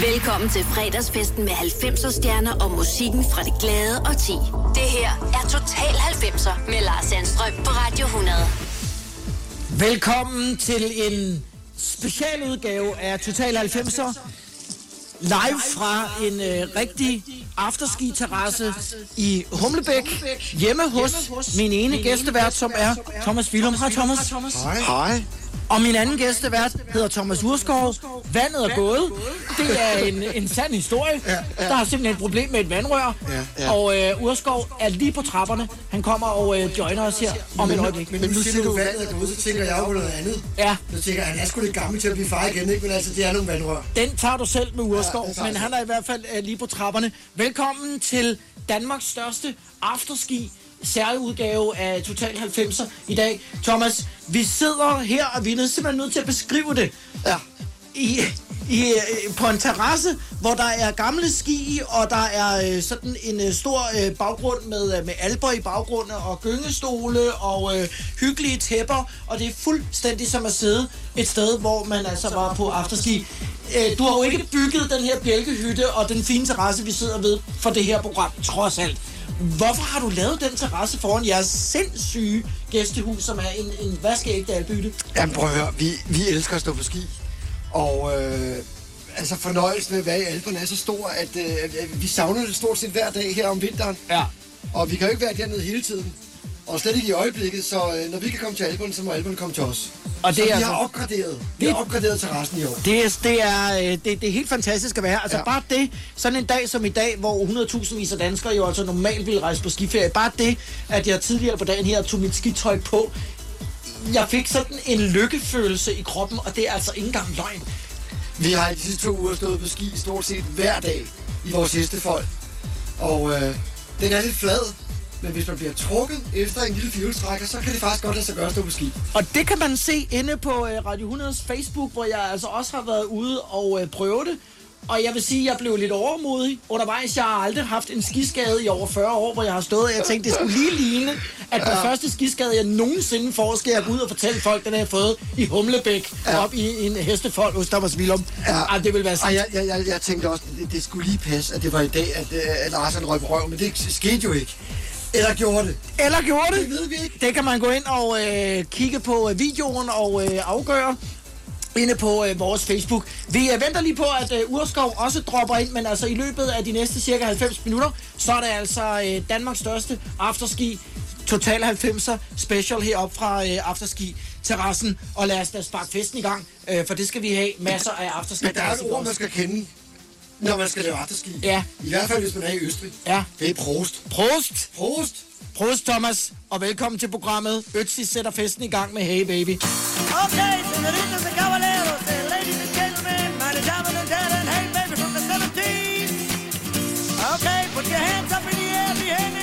Velkommen til fredagsfesten med 90'er stjerner og musikken fra det glade og ti. Det her er Total 90'er med Lars Sandstrøm på Radio 100. Velkommen til en specialudgave af Total 90'er. Live fra en øh, rigtig afterski-terrasse i Humlebæk. Hjemme hos min ene gæstevært, som er Thomas Willum. Hej Thomas. Hej. Og min anden gæstevært hedder Thomas Urskov. Vandet er gået. Det er en, en sand historie. Ja, ja. Der er simpelthen et problem med et vandrør. Ja, ja. Og øh, Urskov er lige på trapperne. Han kommer og øh, joiner os her om et øjeblik. Men nu siger du vandet er gået, så tænker jeg jo på noget andet. Ja, Så tænker jeg, han er sgu lidt gammel til at blive far igen, ikke? Men altså, det er nogle vandrør. den tager du selv med Urskov, Ja, men han er i hvert fald øh, lige på trapperne. Velkommen til Danmarks største afterski særudgave af Total 90'er i dag. Thomas, vi sidder her, og vi er simpelthen nødt til at beskrive det. Ja. i, i, på en terrasse, hvor der er gamle ski, og der er øh, sådan en øh, stor øh, baggrund med, øh, med alber i baggrunden, og gyngestole, og øh, hyggelige tæpper, og det er fuldstændig som at sidde et sted, hvor man altså var på afterski. Øh, du har jo ikke bygget den her bjælkehytte og den fine terrasse, vi sidder ved, for det her program, trods alt. Hvorfor har du lavet den terrasse foran jeres sindssyge gæstehus, som er en, en vaskeægte albytte? Jamen prøv at høre, vi, vi elsker at stå på ski. Og øh, altså fornøjelsen ved at være i Alperne er så stor, at, øh, vi savner det stort set hver dag her om vinteren. Ja. Og vi kan jo ikke være dernede hele tiden. Og slet ikke i øjeblikket, så øh, når vi kan komme til Alperne, så må Alperne komme til os. Og det så er vi altså- har opgraderet. Vi Det- har opgraderet terrassen i år. Det er, det, er, øh, det, det er helt fantastisk at være her. Altså ja. Bare det, sådan en dag som i dag, hvor 100.000 vis af danskere jo altså normalt ville rejse på skiferie. Bare det, at jeg tidligere på dagen her tog mit skitøj på. Jeg fik sådan en lykkefølelse i kroppen, og det er altså ikke engang løgn. Vi har i de sidste to uger stået på ski stort set hver dag i vores hestefolk. Og øh, den er lidt flad, men hvis man bliver trukket efter en lille fjolstrækker, så kan det faktisk godt lade sig gøre at stå på ski. Og det kan man se inde på øh, Radio 100's Facebook, hvor jeg altså også har været ude og øh, prøve det. Og jeg vil sige, at jeg blev lidt overmodig undervejs. Jeg har aldrig haft en skiskade i over 40 år, hvor jeg har stået, og jeg tænkte, det skulle lige ligne, at den første skiskade, jeg nogensinde får, skal jeg gå ud og fortælle folk, den har jeg fået i Humlebæk, ja. op i en hestefold hos Thomas Willum. Ja. Ej, det vil være sådan. jeg, jeg, jeg, jeg tænkte også, det, det skulle lige passe, at det var i dag, at, øh, at Lars han røg på røv, men det skete jo ikke. Eller gjorde det. Eller gjorde det. Det ved vi ikke. Det kan man gå ind og øh, kigge på øh, videoen og øh, afgøre inde på øh, vores Facebook. Vi øh, venter lige på, at øh, Urskov også dropper ind, men altså i løbet af de næste cirka 90 minutter, så er det altså øh, Danmarks største afterski Total 90'er special heroppe fra øh, afterski terrassen og lad os da sparke festen i gang, øh, for det skal vi have masser af afterski. Men der er et ord, man skal kende, når man skal lave afterski. Ja. I hvert fald, hvis man er i Østrig. Ja. Det er prost. Prost! Prost! Prost, Thomas, og velkommen til programmet. Ötzi sætter festen i gang med Hey Baby. Okay, senoritas and caballeros, and ladies and gentlemen, meine Damen und Herren, hey baby from the 70s. Okay, put your hands up in the air, die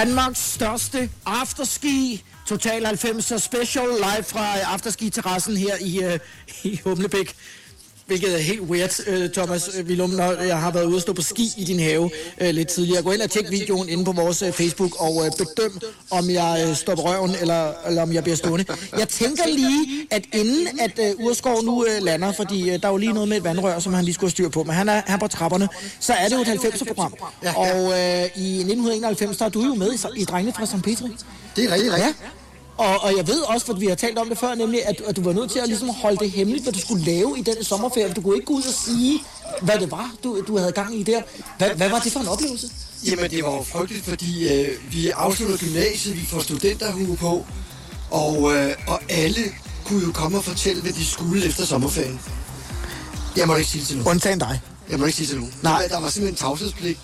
Danmarks største afterski Total 90 special live fra afterski-terrassen her i, uh, i Humlebæk. Hvilket er helt weird, uh, Thomas Willum, når jeg har været ude og stå på ski i din have uh, lidt tidligere. Gå ind og tjek videoen inde på vores uh, Facebook og uh, bedøm, om jeg står på røven, eller, eller om jeg bliver stående. Jeg tænker lige, at inden at uh, Urskov nu lander, fordi uh, der er jo lige noget med et vandrør, som han lige skulle have styr på, men han er her på trapperne, så er det jo et 90'er-program. Og uh, i 1991, der er du jo med i, i Drengene fra St. Petri. Det er rigtig rigtigt. Ja. Og, og jeg ved også, for vi har talt om det før, nemlig, at, at du var nødt til at ligesom holde det hemmeligt, hvad du skulle lave i den sommerferie. Du kunne ikke gå ud og sige, hvad det var, du, du havde gang i der. Hvad, hvad var det for en oplevelse? Jamen, det var jo frygteligt, fordi øh, vi afsluttede gymnasiet, vi får studenterhue på, og, øh, og alle kunne jo komme og fortælle, hvad de skulle efter sommerferien. Jeg må ikke sige det til nogen. Undtagen dig. Jeg må ikke sige til nogen. Nej. Der, var simpelthen tavshedspligt.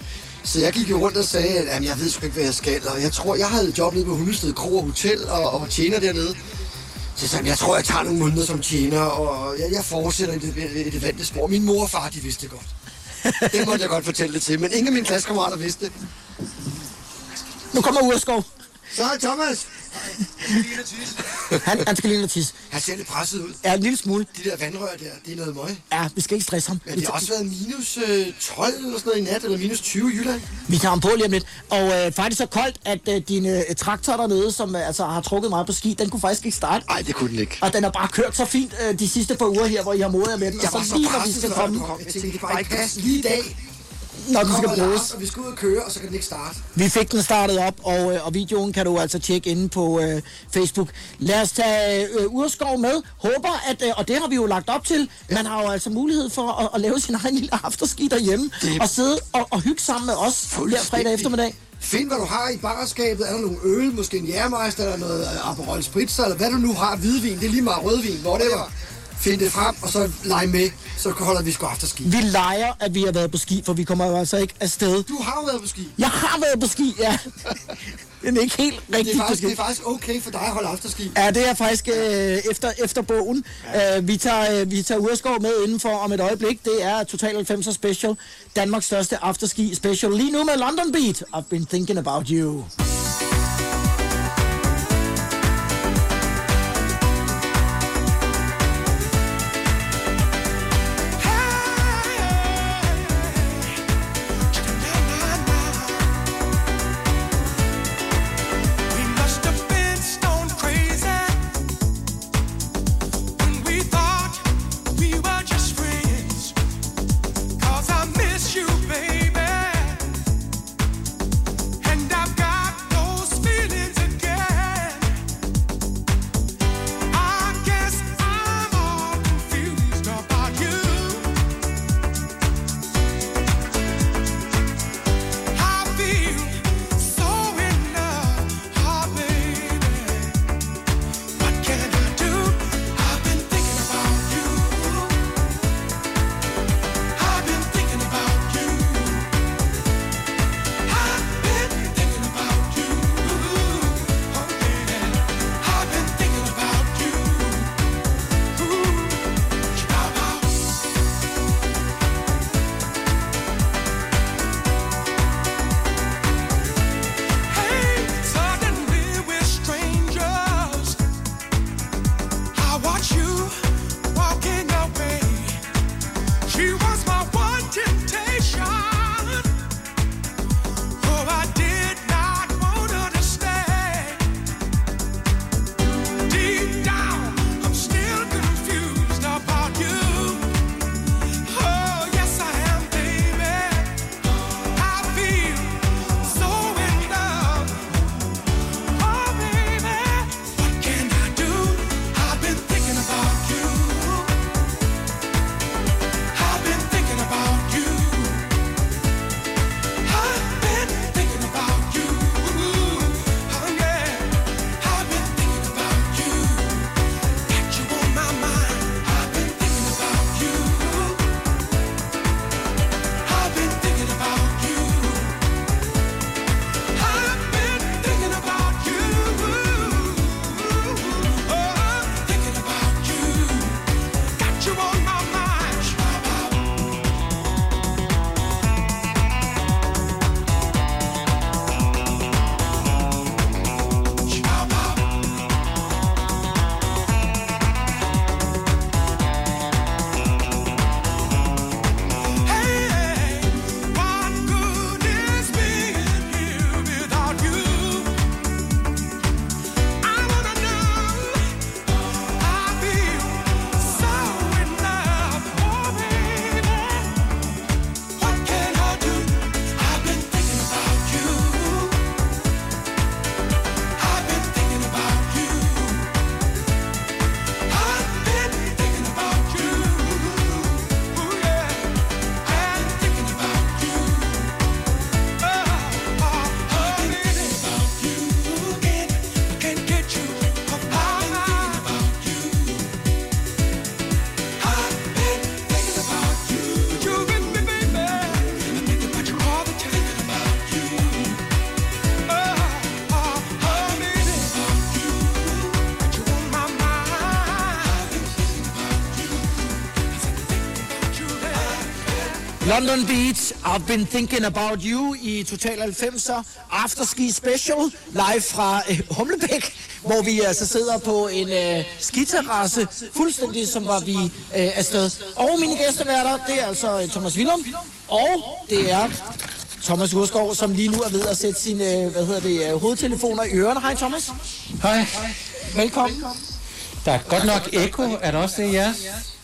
Så jeg gik jo rundt og sagde, at jamen, jeg ved sgu ikke, hvad jeg skal. Og jeg tror, jeg havde et job nede på Hundested Kro og Hotel og, og var tjener dernede. Så jeg sagde, jeg tror, jeg tager nogle måneder som tjener, og jeg, jeg fortsætter i det, i det vante spor. Min mor og far, de vidste det godt. Det måtte jeg godt fortælle det til, men ingen af mine klassekammerater vidste det. Nu kommer Urskov. Så er Thomas. Han, han skal lige noget tis. Han ser lidt presset ud. Ja, en lille smule. De der vandrør der, det er noget møg. Ja, vi skal ikke stresse ham. Men det har også været minus øh, 12 eller sådan noget i nat, eller minus 20 i Jylland. Vi tager ham på lige om lidt. Og øh, faktisk så koldt, at øh, din øh, traktor dernede, som øh, altså har trukket meget på ski, den kunne faktisk ikke starte. Nej, det kunne den ikke. Og den har bare kørt så fint øh, de sidste par uger her, hvor I har modet med den. Jeg og var så så lige når vi skal komme. Jeg tænkte, det bare ikke passe lige i dag. Når den skal bruges. og vi skal ud og køre, og så kan den ikke starte. Vi fik den startet op, og, øh, og videoen kan du altså tjekke inde på øh, Facebook. Lad os tage øh, Urskov med. Håber, at, øh, og det har vi jo lagt op til, man har jo altså mulighed for at, at lave sin egen lille afterski derhjemme, Det- og sidde og, og hygge sammen med os her fredag eftermiddag. Find, hvad du har i barskabet. Er der nogle øl, måske en jærmeister, eller noget øh, Aperol Spritzer, eller hvad du nu har. Hvidvin, det er lige meget rødvin, whatever. Find det frem, og så leg med, så holder vi sgu afterski. Vi leger, at vi har været på ski, for vi kommer jo altså ikke afsted. Du har jo været på ski. Jeg har været på ski, ja. Er ikke helt Det rigtig er, på faktisk, ski. det er faktisk okay for dig at holde afterski. Ja, det er faktisk øh, efter, efter bogen. Ja. Øh, vi tager, øh, vi tager Urskov med indenfor om et øjeblik. Det er Total 90'er Special. Danmarks største afterski special. Lige nu med London Beat. I've been thinking about you. London Beach, I've been thinking about you i Total 90'er Afterski Special live fra øh, Humlebæk, hvor vi altså sidder på en øh, skiterrasse, fuldstændig som var vi øh, afsted. Og mine gæsteværter, det er altså øh, Thomas Willum, og det er Thomas Urskov, som lige nu er ved at sætte sine øh, hvad hedder det, hovedtelefoner i ørerne. Hej Thomas. Hej. Velkommen. Der er godt nok ekko. Er der også det i jeres?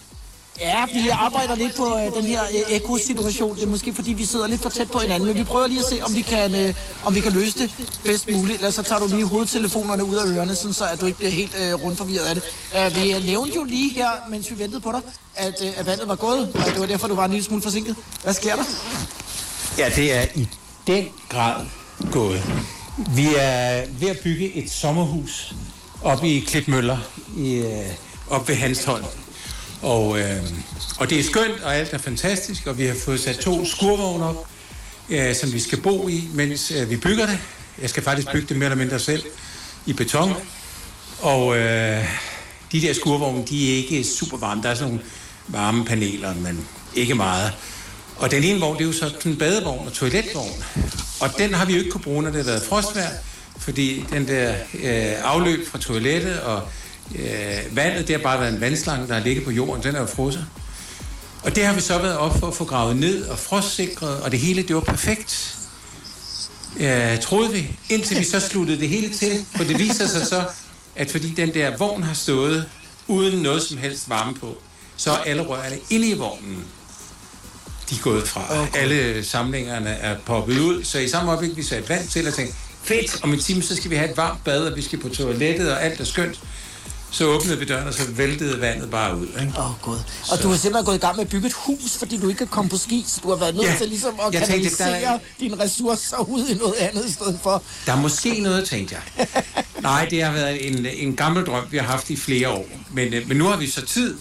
Ja, vi arbejder lidt på øh, den her øh, ekosituation. Det er måske fordi, vi sidder lidt for tæt på hinanden, men vi prøver lige at se, om vi kan, øh, om vi kan løse det bedst muligt. Ellers så tager du lige hovedtelefonerne ud af ørerne, sådan så at du ikke bliver helt øh, rundt forvirret af det. Øh, vi øh, nævnte jo lige her, mens vi ventede på dig, at, øh, at vandet var gået, og det var derfor, du var en lille smule forsinket. Hvad sker der? Ja, det er i den grad gået. Vi er ved at bygge et sommerhus oppe i Klitmøller, i, øh, oppe ved Hanstholm. Og, øh, og det er skønt, og alt er fantastisk, og vi har fået sat to skurvogne op, øh, som vi skal bo i, mens øh, vi bygger det. Jeg skal faktisk bygge det mere eller mindre selv i beton. Og øh, de der skurvogne, de er ikke super varme. Der er sådan nogle varme paneler, men ikke meget. Og den ene vogn, det er jo så sådan en badevogn og toiletvogn. Og den har vi jo ikke kunne bruge, når det har været frostvær, fordi den der øh, afløb fra toilettet og øh, vandet, det har bare været en vandslange, der har ligget på jorden, den er jo frosset. Og det har vi så været op for at få gravet ned og frostsikret, og det hele, det var perfekt. Ja, troede vi, indtil vi så sluttede det hele til, for det viser sig så, at fordi den der vogn har stået uden noget som helst varme på, så er alle rørene inde i vognen de er gået fra. Okay. Alle samlingerne er poppet ud, så i samme øjeblik, vi satte vand til og tænkte, fedt, om en time, så skal vi have et varmt bad, og vi skal på toilettet, og alt er skønt. Så åbnede vi døren, og så væltede vandet bare ud. Ikke? Åh, oh, god. Og så. du har simpelthen gået i gang med at bygge et hus, fordi du ikke kan komme på ski, så du har været nødt Ja. til ligesom at Jeg tænkte, kanalisere der er- dine ressourcer ud i noget andet i stedet for. Der er måske noget, tænkte jeg. Nej, det har været en, en gammel drøm, vi har haft i flere år. Men, øh, men nu har vi så tid,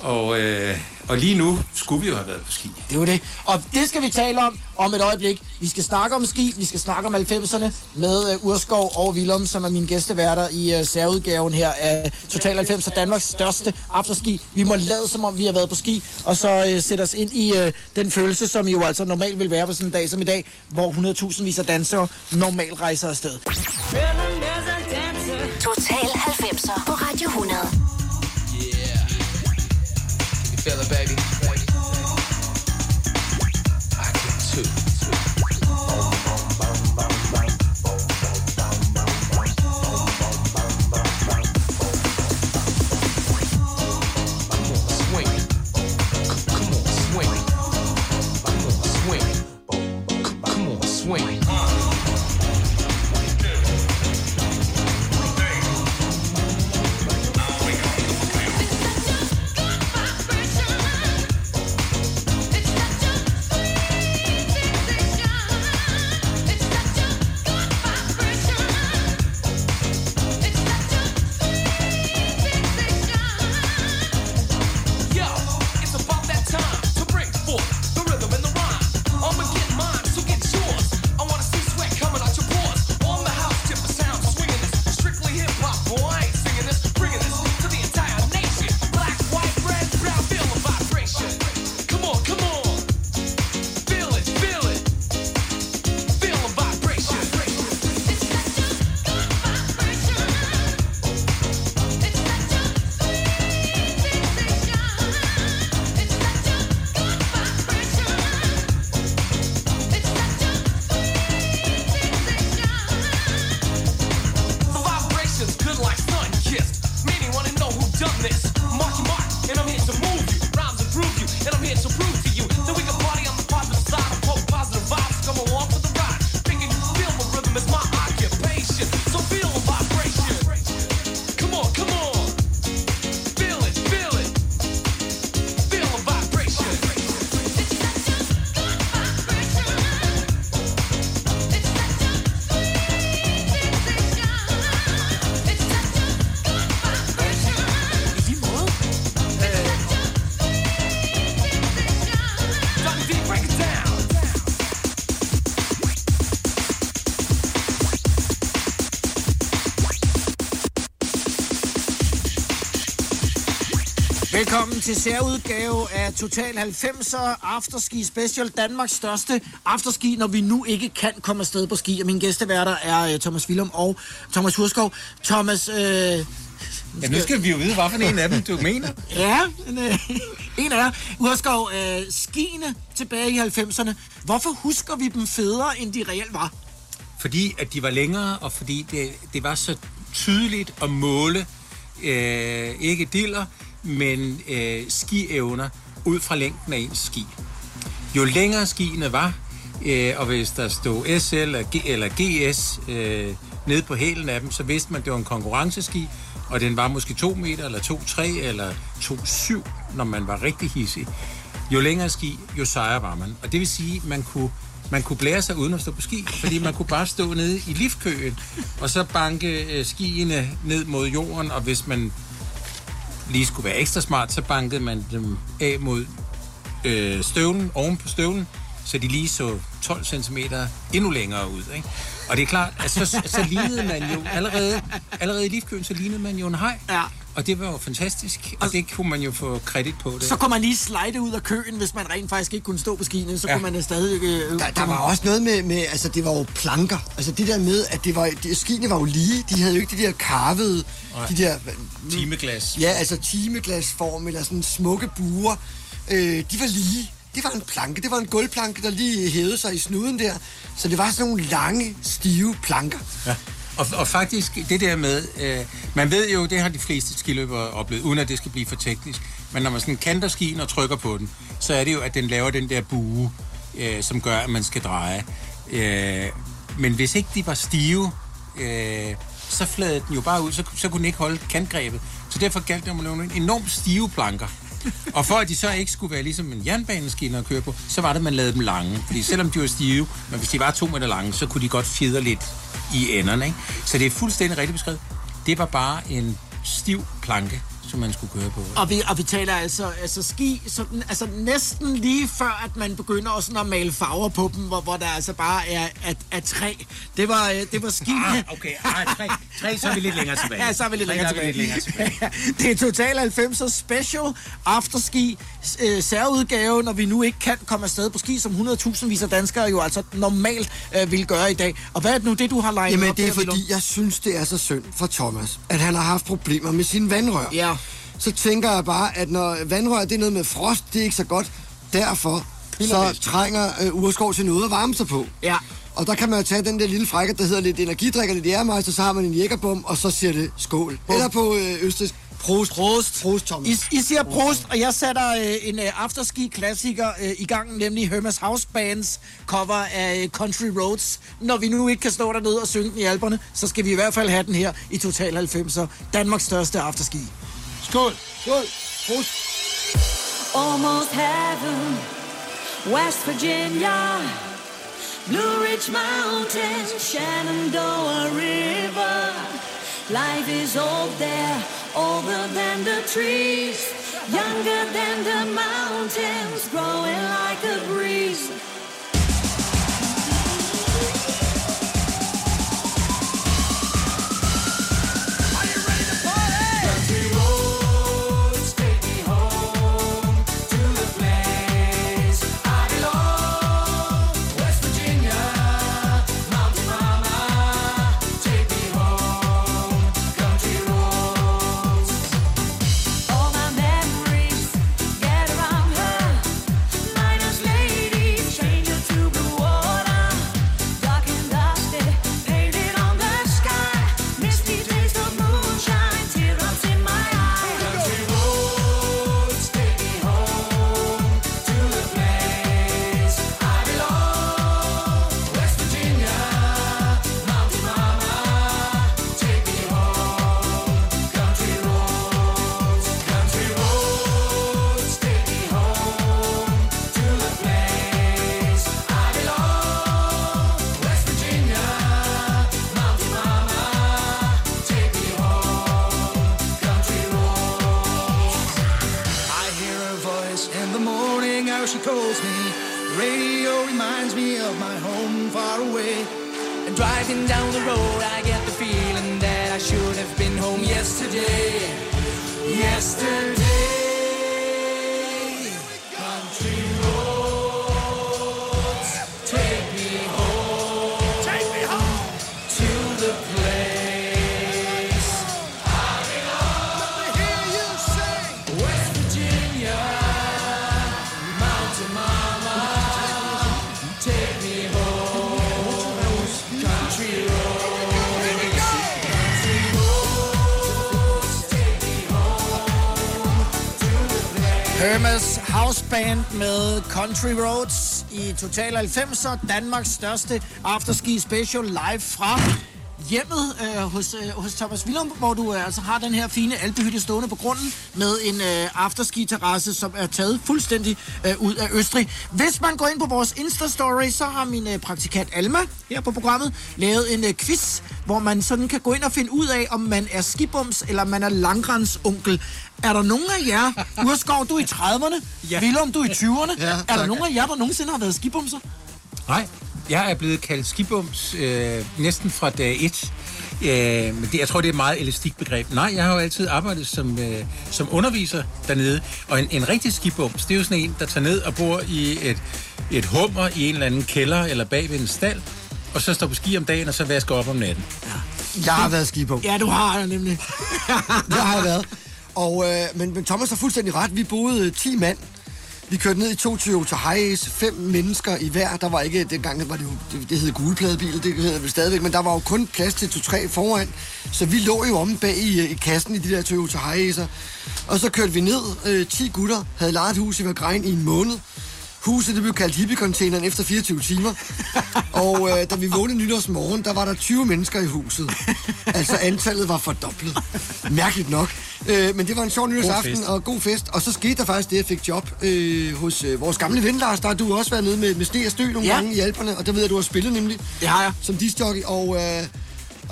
og, øh, og lige nu skulle vi jo have været på ski. Det jo det. Og det skal vi tale om om et øjeblik. Vi skal snakke om ski, vi skal snakke om 90'erne med uh, Urskov og Willum, som er mine gæsteværter i uh, særudgaven her af Total 90 Danmarks største afterski. Vi må lade som om, vi har været på ski, og så uh, sætte os ind i uh, den følelse, som jo altså normalt vil være på sådan en dag som i dag, hvor 100.000 vis af dansere normalt rejser afsted. Total 90'er på Radio 100. til særudgave af Total 90'er Afterski Special, Danmarks største afterski, når vi nu ikke kan komme afsted på ski. Og mine gæsteværter er øh, Thomas Willum og Thomas Hurskov. Thomas, øh, Ja, nu skal vi jo vide, hvilken en af dem du mener. ja, en, øh, en af jer. Hurskov, øh, skiene tilbage i 90'erne. Hvorfor husker vi dem federe, end de reelt var? Fordi at de var længere, og fordi det, det var så tydeligt at måle, øh, ikke diller, men øh, skievner ud fra længden af ens ski. Jo længere skiene var, øh, og hvis der stod SL eller, G, eller GS øh, nede på hælen af dem, så vidste man, at det var en konkurrenceski, og den var måske 2 meter, eller 2,3, eller 2,7, når man var rigtig hissig. Jo længere ski, jo sejere var man. Og det vil sige, at man kunne, man kunne blære sig uden at stå på ski, fordi man kunne bare stå nede i liftkøen, og så banke øh, skiene ned mod jorden, og hvis man lige skulle være ekstra smart, så bankede man dem af mod øh, støvlen, oven på støvlen, så de lige så 12 cm endnu længere ud. Ikke? Og det er klart, at så, så lignede man jo allerede, allerede i liftkøen, så lignede man jo en hej. Ja. Og det var jo fantastisk, og det kunne man jo få kredit på. Det. Så kunne man lige slide ud af køen, hvis man rent faktisk ikke kunne stå på skiene. Så Ja. kunne man øh, stadig... Øh, Der, der var også noget med, med, altså det var jo planker. Altså det der med, at det var, det, skiene var jo lige. De havde jo ikke de der karvede, de der... Timeglas. Ja, altså timeglasform eller sådan smukke buer. Øh, de var lige. Det var en planke. Det var en gulvplanke, der lige hævede sig i snuden der. Så det var sådan nogle lange, stive planker. Ja. Og, og faktisk det der med, øh, man ved jo, det har de fleste skiløbere oplevet, uden at det skal blive for teknisk, men når man sådan kanter skien og trykker på den, så er det jo, at den laver den der bue, øh, som gør, at man skal dreje. Øh, men hvis ikke de var stive, øh, så fladede den jo bare ud, så, så kunne den ikke holde kantgrebet. Så derfor galt det om at lave nogle enormt stive planker. Og for at de så ikke skulle være ligesom en jernbaneskinner at køre på, så var det, at man lavede dem lange. Fordi selvom de var stive, men hvis de var to meter lange, så kunne de godt fjedre lidt i enderne. Ikke? Så det er fuldstændig rigtigt beskrevet. Det var bare en stiv planke, som man skulle køre på. Og vi, og vi taler altså, altså ski, sådan, altså næsten lige før, at man begynder også sådan at male farver på dem, hvor, hvor der altså bare er, er, er træ. Det var, øh, det var ski. Ah, okay. Ah, tre, tre, så er vi lidt længere tilbage. Ja, så er vi lidt længere er tilbage. lidt længere tilbage. det er Total 90'er Special Afterski øh, særudgave, når vi nu ikke kan komme afsted på ski, som 100.000 vis af danskere jo altså normalt øh, vil gøre i dag. Og hvad er det nu det, du har legnet Jamen op det er fordi, jeg synes, det er så synd for Thomas, at han har haft problemer med sine vandrør. Ja. Så tænker jeg bare, at når vandrør, det er noget med frost, det er ikke så godt. Derfor så trænger øh, Urskov til noget at varme sig på. Ja. Og der kan man jo tage den der lille frække, der hedder lidt energidrik og lidt ærmejster, så har man en jækkerbom, og så siger det skål. Eller på øh, østrisk, prost. Prost. Prost, Thomas. I, I siger prost, og jeg sætter øh, en øh, afterski-klassiker øh, i gang, nemlig Hermes House Bands cover af øh, Country Roads. Når vi nu ikke kan stå dernede og synge den i alberne, så skal vi i hvert fald have den her i Total 90'er. Danmarks største afterski. Skål! Skål. Prost. almost heaven. West Virginia, Blue Ridge Mountains, Shenandoah River. Life is old there, older than the trees, younger than the mountains, growing like a breeze. Band med Country Roads i Total 90'er. Danmarks største afterski special live fra hjemmet øh, hos, øh, hos Thomas Willum, hvor du øh, altså har den her fine alpehytte stående på grunden med en øh, afterski-terrasse, som er taget fuldstændig øh, ud af Østrig. Hvis man går ind på vores Insta-story, så har min øh, praktikant Alma her på programmet lavet en øh, quiz, hvor man sådan kan gå ind og finde ud af, om man er skibums eller man er langrensonkel. Er der nogen af jer, Urskov, du er i 30'erne, ja. Willum, du er i 20'erne, Ja, er der nogen af jer, der nogensinde har været skibumser? Nej, jeg er blevet kaldt skibums øh, næsten fra dag 1. Øh, men det, jeg tror, det er et meget elastikbegreb. Nej, jeg har jo altid arbejdet som, øh, som underviser dernede. Og en, en rigtig skibums, det er jo sådan en, der tager ned og bor i et, et hummer i en eller anden kælder eller bag ved en stald, og så står på ski om dagen, og så vasker op om natten. Jeg har været ski på. Ja, du har jeg nemlig. Det har jeg været. Og, øh, men, men Thomas har fuldstændig ret. Vi boede øh, 10 mand. Vi kørte ned i to Toyota Hiace, fem mennesker i hver. Der var ikke, dengang var det jo, det, det hed gulpladebil, det hedder vel stadigvæk, men der var jo kun plads til to-tre foran. Så vi lå jo omme bag i, øh, i kassen i de der Toyota Hiace'er. Og så kørte vi ned, øh, 10 gutter, havde lejet et hus i Vagrein i en måned. Huset det blev kaldt hippie-containeren efter 24 timer. Og øh, da vi vågnede nytårsmorgen, der var der 20 mennesker i huset. Altså antallet var fordoblet. Mærkeligt nok. Øh, men det var en sjov nytårsaften fest. og god fest. Og så skete der faktisk det, jeg fik job øh, hos øh, vores gamle ven, Lars. Der har du også været nede med, med Sne og Stø nogle Ja. gange i Alperne. Og der ved jeg, du har spillet nemlig. Det har jeg. Som disjockey. Og, øh,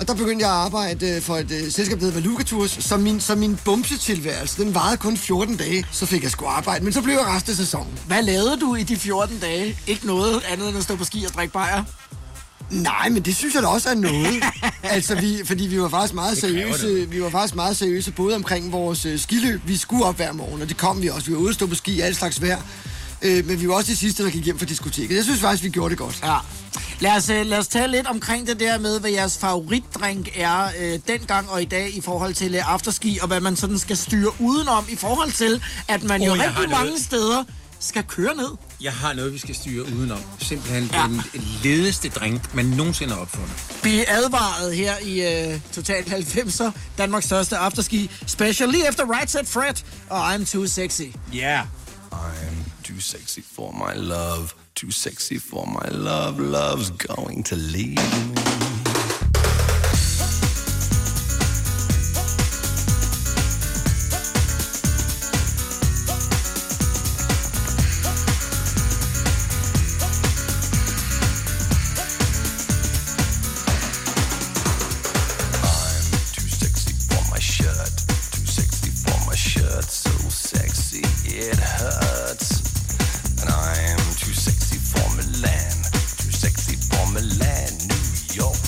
og der begyndte jeg at arbejde øh, for et øh, selskab, der hedder Valuka Tours. Så min, så min bumsetilværelse, den varede kun 14 dage. Så fik jeg sgu arbejde. Men så blev jeg resten af sæsonen. Hvad lavede du i de 14 dage? Ikke noget andet end at stå på ski og drikke bajer? Nej, men det synes jeg da også er noget. altså, vi, fordi vi var faktisk meget seriøse. Vi var faktisk meget seriøse både omkring vores øh, skiløb. Vi skulle op hver morgen, og det kom vi også. Vi var ude at stå på ski i alle slags vejr. Øh, men vi var også de sidste, der gik hjem fra diskoteket. Jeg synes faktisk, vi gjorde det godt. Ja. Lad os, øh, lad os tale lidt omkring det der med, hvad jeres favoritdrink er øh, dengang og i dag i forhold til øh, afterski, og hvad man sådan skal styre udenom i forhold til, at man Åh, jo rigtig noget. mange steder skal køre ned. Jeg har noget, vi skal styre udenom. Simpelthen Ja. ja. den ledeste drink, man nogensinde har opfundet. Vi er advaret her i øh, Total 90'er, Danmarks største afterski special, lige efter Right Set Fred og I'm Too Sexy. Ja. Yeah. I'm too sexy for my love, too sexy for my love. Love's going to leave me.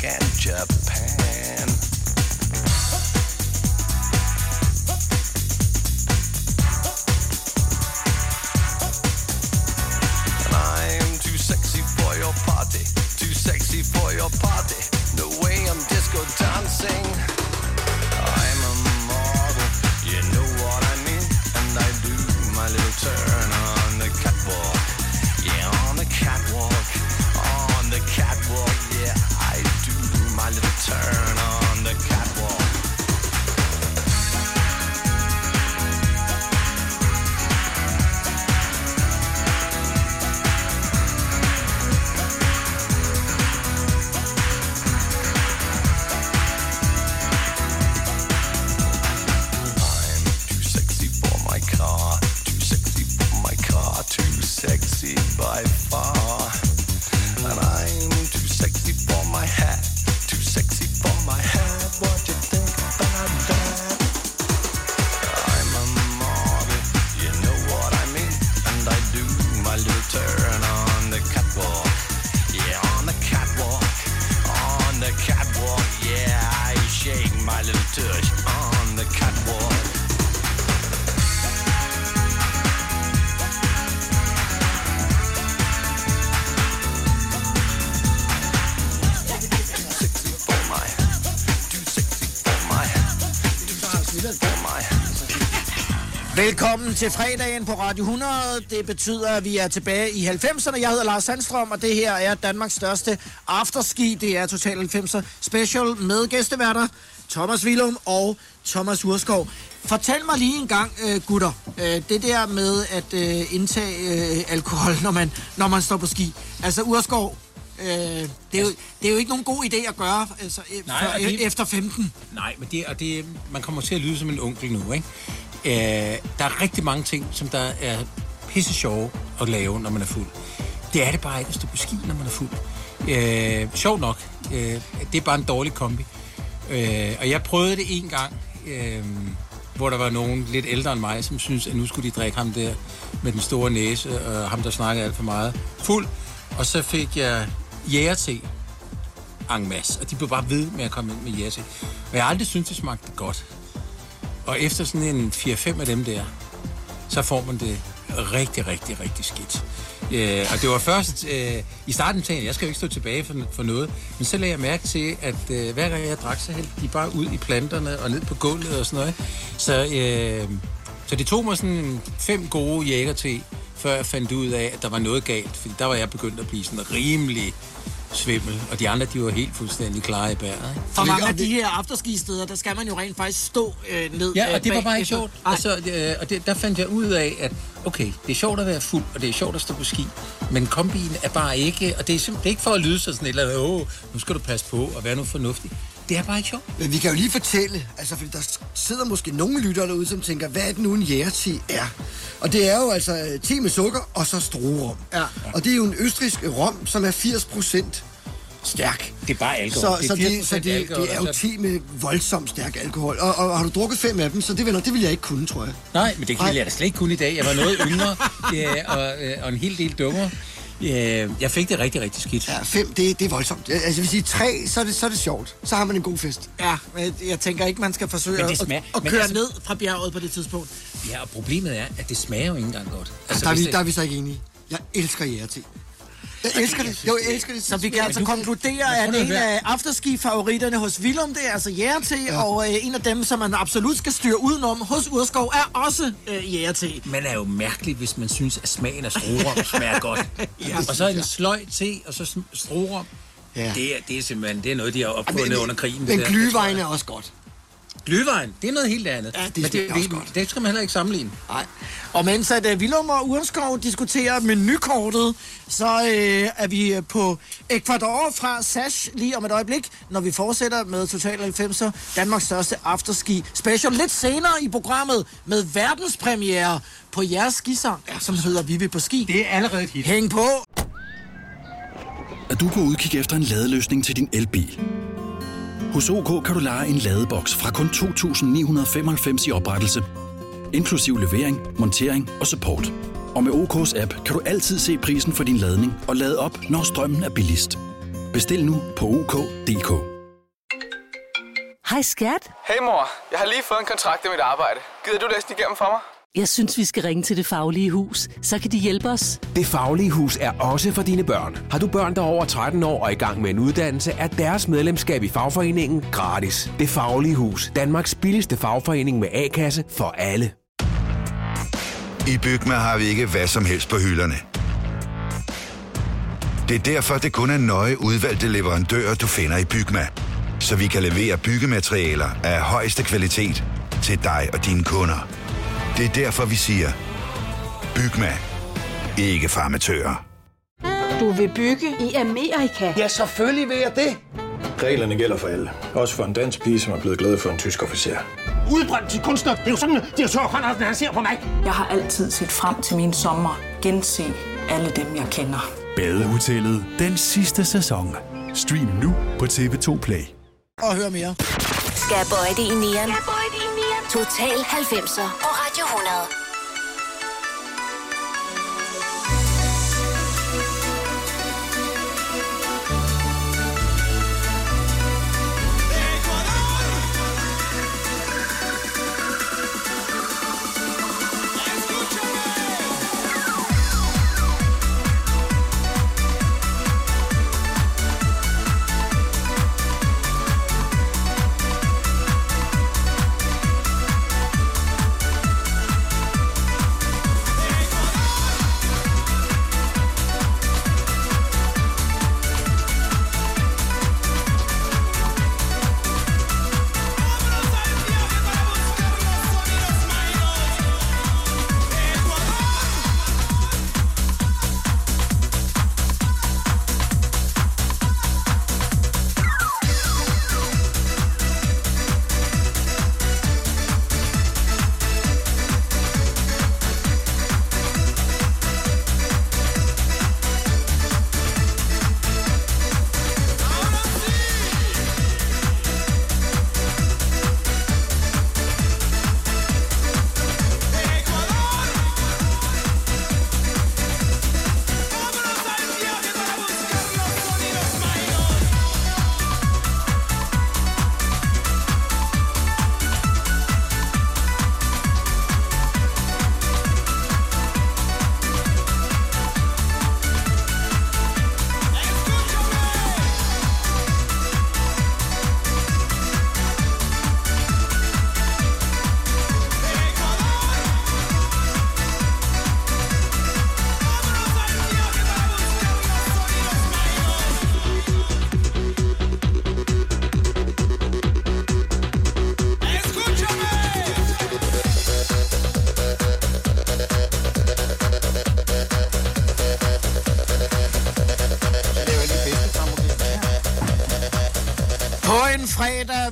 And Japan. Velkommen til fredagen på Radio 100. Det betyder, at vi er tilbage i 90'erne. Jeg hedder Lars Sandstrøm, og det her er Danmarks største afterski. Det er Total 90'er special med gæsteværter Thomas Willum og Thomas Urskov. Fortæl mig lige en gang, øh, gutter, øh, det der med at øh, indtage øh, alkohol, når man, når man står på ski. Altså Urskov, øh, det, er jo, det er jo ikke nogen god idé at gøre altså, Nej, før, det- efter 15. Nej, men det, og det, man kommer til at lyde som en onkel nu, ikke? Øh, der er rigtig mange ting, som der er pisse sjove at lave, når man er fuld. Det er det bare ikke at stå på ski, når man er fuld. Øh, sjov nok. Øh, det er bare en dårlig kombi. Øh, og jeg prøvede det en gang, øh, hvor der var nogen lidt ældre end mig, som synes at nu skulle de drikke ham der med den store næse, og ham, der snakkede alt for meget, fuld. Og så fik jeg jægerte en masse, og de blev bare ved med at komme ind med jægerte. Og jeg har aldrig syntes, det smagte godt. Og efter sådan en 4-5 af dem der, så får man det rigtig, rigtig, rigtig skidt. Øh, og det var først øh, i starten tænkte jeg, jeg skal jo ikke stå tilbage for, for noget. Men så lagde jeg mærke til, at øh, hver gang jeg drak, så hældte de bare ud i planterne og ned på gulvet og sådan noget. Så, øh, så det tog mig sådan fem gode jæger til, før jeg fandt ud af, at der var noget galt. Fordi der var jeg begyndt at blive sådan rimelig svimmel, og de andre, de var helt fuldstændig klare i bæret. Ikke? For mange af de her afterski-steder, der skal man jo rent faktisk stå øh, ned Ja, øh, og det var bare ikke sjovt. Nej. Og, så, øh, og det, der fandt jeg ud af, at okay, det er sjovt at være fuld, og det er sjovt at stå på ski, men kombien er bare ikke, og det er, simpelthen, det er ikke for at lyde sig sådan et eller andet, åh, nu skal du passe på og være nu fornuftig. Det er bare ikke sjovt. Men vi kan jo lige fortælle, altså fordi der sidder måske nogle lyttere derude, som tænker, hvad er det nu en jægerti er? Og det er jo altså øh, te med sukker og så struerom. Ja. Og det er jo en østrisk rom, som er 80 procent stærk. Det er bare alkohol. Så, Det så, er det, så 80% det, alkohol, det er og jo så- te med voldsomt stærk alkohol. Og, og, har du drukket fem af dem, så det, venner, det vil jeg ikke kunne, tror jeg. Nej, men det kan jeg da slet ikke kunne i dag. Jeg var noget yngre ja, og, øh, og en hel del dummere. Ja, jeg fik det rigtig, rigtig skidt. Ja, fem, det, det er voldsomt. Altså, jeg vil sige, tre, så er, det, så er det sjovt. Så har man en god fest. Ja, men jeg tænker ikke, man skal forsøge Men det at, smager- at, at men køre altså- ned fra bjerget på det tidspunkt. Ja, og problemet er, at det smager jo ikke engang godt. Altså, der, er vi, det- der er vi så ikke enige. Jeg elsker jægerti. Jeg elsker det. Jo, jeg elsker det. Så vi kan altså konkludere, at en af afterski-favoritterne hos Willum, det er altså jægerte, ja. og øh, en af dem, som man absolut skal styre udenom hos Urskov, er også øh, jægerte. Man er jo mærkelig, hvis man synes, at smagen af strorum smager godt. ja, og så en sløj te, og så strorum. Ja. Det, er, det er simpelthen det er noget, de har opfundet Men- under krigen. Men glyvejen er også godt. Glyvejen, det er noget helt andet. Ja, det Men det, også det, godt. det skal man heller ikke sammenligne. Nej. Og mens at uh, Willum og Urskov diskuterer menukortet, så øh, er vi øh, på Ecuador fra Sash lige om et øjeblik, når vi fortsætter med Total 90'er, Danmarks største afterski special. Lidt senere i programmet med verdenspremiere på jeres skisang, som hedder Vi vil på ski. Det er allerede et hit. Hæng på! Er du på udkig efter en ladeløsning til din elbil? Hos OK kan du lege en ladeboks fra kun 2.995 i oprettelse, inklusiv levering, montering og support. Og med OK's app kan du altid se prisen for din ladning og lade op, når strømmen er billigst. Bestil nu på OK.dk. Hej skat. Hey mor, jeg har lige fået en kontrakt i mit arbejde. Gider du læse den igennem for mig? Jeg synes, vi skal ringe til Det Faglige Hus. Så kan de hjælpe os. Det Faglige Hus er også for dine børn. Har du børn, der er over 13 år og i gang med en uddannelse, er deres medlemskab i fagforeningen gratis. Det Faglige Hus. Danmarks billigste fagforening med A-kasse for alle. I Bygma har vi ikke hvad som helst på hylderne. Det er derfor, det kun er nøje udvalgte leverandører, du finder i Bygma. Så vi kan levere byggematerialer af højeste kvalitet til dig og dine kunder. Det er derfor, vi siger, Bygma. Ikke farmatører. Du vil bygge i Amerika? Ja, selvfølgelig vil jeg det. Reglerne gælder for alle. Også for en dansk pige, som er blevet glad for en tysk officer. Udbrændt til kunstner. Det er jo sådan, at direktør Conradsen, han ser på mig. Jeg har altid set frem til min sommer. Gense alle dem, jeg kender. Badehotellet den sidste sæson. Stream nu på TV2 Play. Og hør mere. Skal det i nieren? Total 90'er på Radio 100.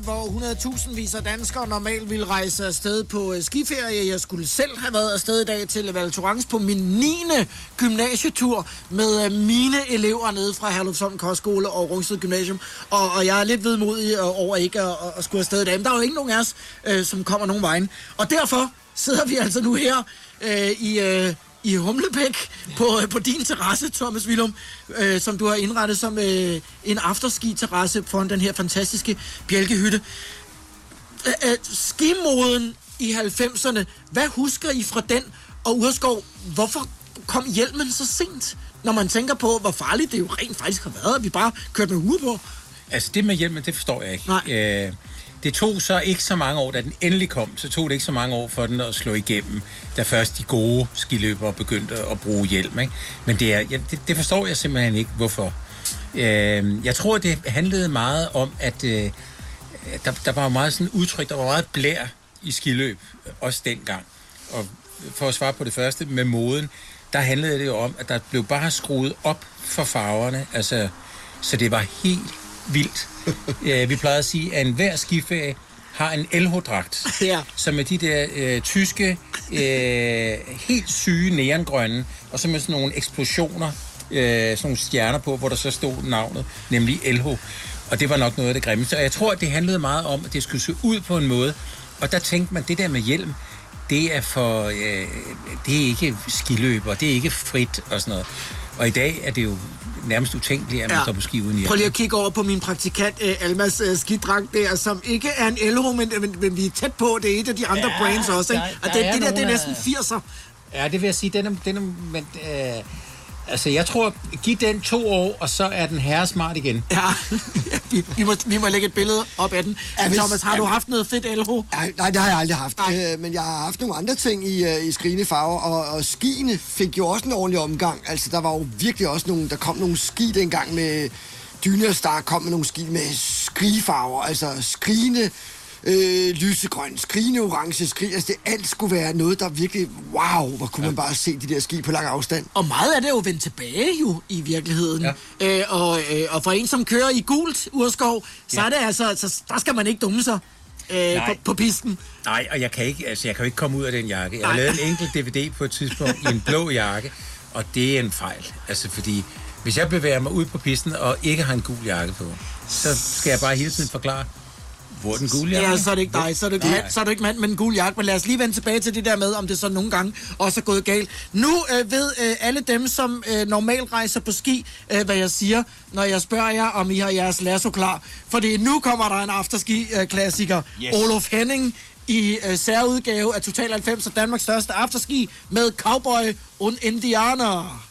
hvor 100.000 vis af danskere normalt ville rejse afsted på øh, skiferie. Jeg skulle selv have været afsted i dag til Val Thorens på min 9. gymnasietur med øh, mine elever nede fra Herlufsholm Kostskole og Rungsted Gymnasium. Og, og jeg er lidt vedmodig øh, over ikke at, at- at skulle afsted i dag. Men der er jo ikke nogen af os, øh, som kommer nogen vejen. Og derfor sidder vi altså nu her øh, i... Øh, i Humlebæk på, øh, på din terrasse, Thomas Willum, øh, som du har indrettet som øh, en afterski-terrasse foran den her fantastiske bjælkehytte. Øh, øh, skimoden i 90'erne, hvad husker I fra den? Og Urskov, hvorfor kom hjelmen så sent? Når man tænker på, hvor farligt det jo rent faktisk har været, at vi bare kørte med hue på. Altså det med hjelmen, det forstår jeg ikke. Nej. Øh, det tog så ikke så mange år, da den endelig kom, så tog det ikke så mange år for den at slå igennem, da først de gode skiløbere begyndte at bruge hjelm. Ikke? Men det, er, ja, det, det forstår jeg simpelthen ikke, hvorfor. Øh, jeg tror, det handlede meget om, at øh, der, der var jo meget sådan udtryk, der var meget blær i skiløb, øh, også dengang. Og for at svare på det første med moden, der handlede det jo om, at der blev bare skruet op for farverne, altså, så det var helt vildt. ja, vi plejede at sige, at enhver skiferie har en LH-dragt, ja. som er de der øh, tyske, øh, helt syge neongrønne, og så med sådan nogle eksplosioner, øh, sådan nogle stjerner på, hvor der så stod navnet, nemlig LH. Og det var nok noget af det grimmeste. Og jeg tror, at det handlede meget om, at det skulle se ud på en måde. Og der tænkte man, det der med hjelm, det er for, øh, det er ikke skiløber, det er ikke frit og sådan noget. Og i dag er det jo nærmest utænkeligt, at man ja. står på ski uden hjelm. Prøv lige at kigge over på min praktikant øh, Almas øh, skidragt der, som ikke er en LH, men, men, men vi er tæt på, det er et af de andre Ja, brands også. Ikke? der- og der det, er det der, det er næsten af- 80'er. Ja, det vil jeg sige, den er, den er, men, øh, altså jeg tror, giv den to år, og så er den herre smart igen. Ja, vi, vi, må, vi må lægge et billede op af den. Ja, hvis- Thomas, har du ja. haft noget fedt LH? Nej, nej, det har jeg aldrig haft. Øh, men jeg har haft nogle andre ting i, øh, i skrigende farver, og, og skiene fik jo også en ordentlig omgang. Altså, der var jo virkelig også nogle, der kom nogle ski dengang med Dynerstar kom med nogle ski med skrigefarver, altså skrigende øh, lysegrøn, skrigende orange, skrig, altså det alt skulle være noget, der virkelig, wow, hvor kunne ja. man bare se de der ski på lang afstand. Og meget af det er jo vendt tilbage jo i virkeligheden. Ja. Øh, og, øh, og for en, som kører i gult urskov, så Ja. er det altså, så, der skal man ikke dumme sig øh, Nej. på, på pisten. Nej, og jeg kan, ikke, altså, jeg kan jo ikke komme ud af den jakke. Jeg har lavet en enkelt DVD på et tidspunkt i en blå jakke, og det er en fejl. Altså, fordi hvis jeg bevæger mig ud på pisten og ikke har en gul jakke på, så skal jeg bare hele tiden forklare, hvor den gule jakke? Ja, så er det ikke dig, så er du ikke, mand, så er du ikke mand med en gul jakke. Men lad os lige vende tilbage til det der med, om det så nogle gange også er gået galt. Nu øh, ved øh, alle dem, som øh, normalt rejser på ski, øh, hvad jeg siger, når jeg spørger jer, om I har jeres lasso klar. Fordi nu kommer der en afterski-klassiker. Yes. Olof Henning i øh, særudgave af Total 90 og Danmarks største afterski med Cowboy und Indianer.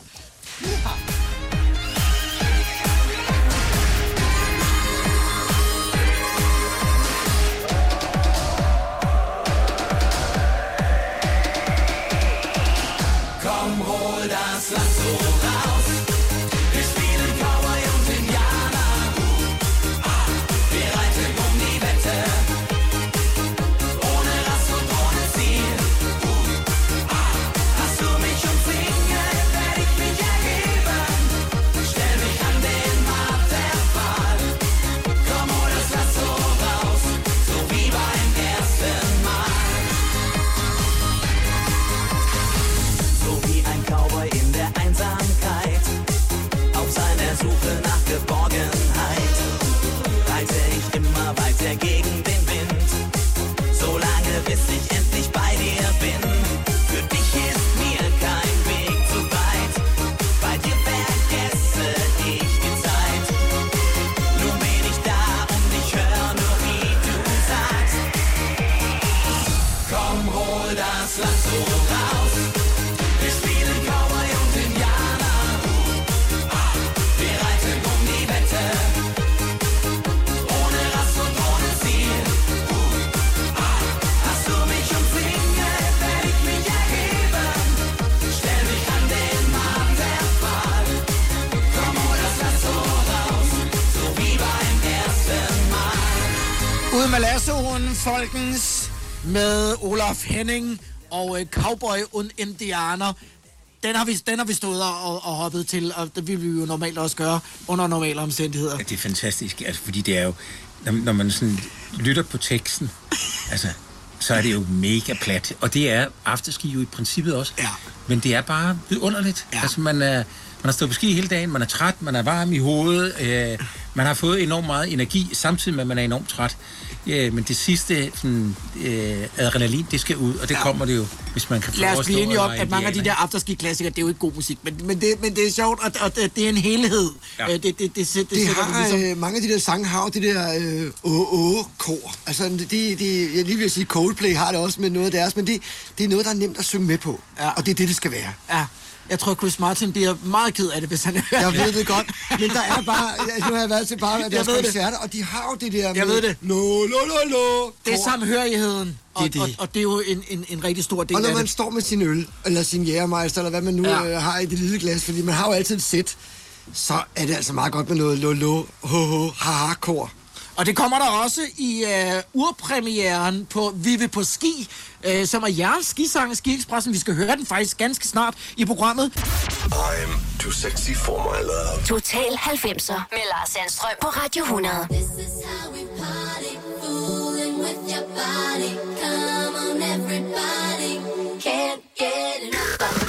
Komm, folkens, med Olaf Henning og øh, Cowboy und Indianer. den, har vi, den har vi stået og, og, og hoppet til, og det vil vi jo normalt også gøre under normale omstændigheder. Ja, det er fantastisk, altså, fordi det er jo, når, når man sådan lytter på teksten, altså, så er det jo mega plat. Og det er afterski jo i princippet også. Ja. Men det er bare vidunderligt. Ja. Altså, man, er, man har stået på ski hele dagen, man er træt, man er varm i hovedet, øh, man har fået enormt meget energi, samtidig med, at man er enormt træt. Øh, men det sidste sådan, øh, adrenalin, det skal ud, og det ja. kommer det jo, hvis man kan få Lad os at blive enige om, lege at mange af de der afterski-klassikere, det er jo ikke god musik, men, men, det, men det er sjovt, og, og det, det er en helhed. Ja. Ja. Det, det, det, det, det, Det har, ligesom... øh, mange af de der sange har jo det der øh, åh-åh-kor. Altså, det, det, det, jeg lige vil sige, Coldplay har det også med noget af deres, men det, det er noget, der er nemt at synge med på. Ja. Og det er det, det skal være. Ja. Jeg tror, Chris Martin bliver meget ked af det, hvis han hører Jeg ved det godt, men der er bare... Altså, nu har jeg været til bare deres det. koncerter, og de har jo det der Jeg med... ved det. Lo, lo, lo, lo. Det er samhørigheden, og, Det er det. Og, og det er jo en, en, en rigtig stor del Og når af man det. står med sin øl, eller sin jægermeister, eller hvad man nu ja. øh, har i det lille glas, fordi man har jo altid et sæt, så er det altså meget godt med noget lo, lo, ho, ho, ha, ha, kor. Og det kommer der også i uh, urpremieren på Vive på Ski, uh, som er jeres skisang Ski Expressen. Vi skal høre den faktisk ganske snart i programmet. I'm too sexy for my love. Total 90'er med Lars Sandstrøm på Radio 100. Keep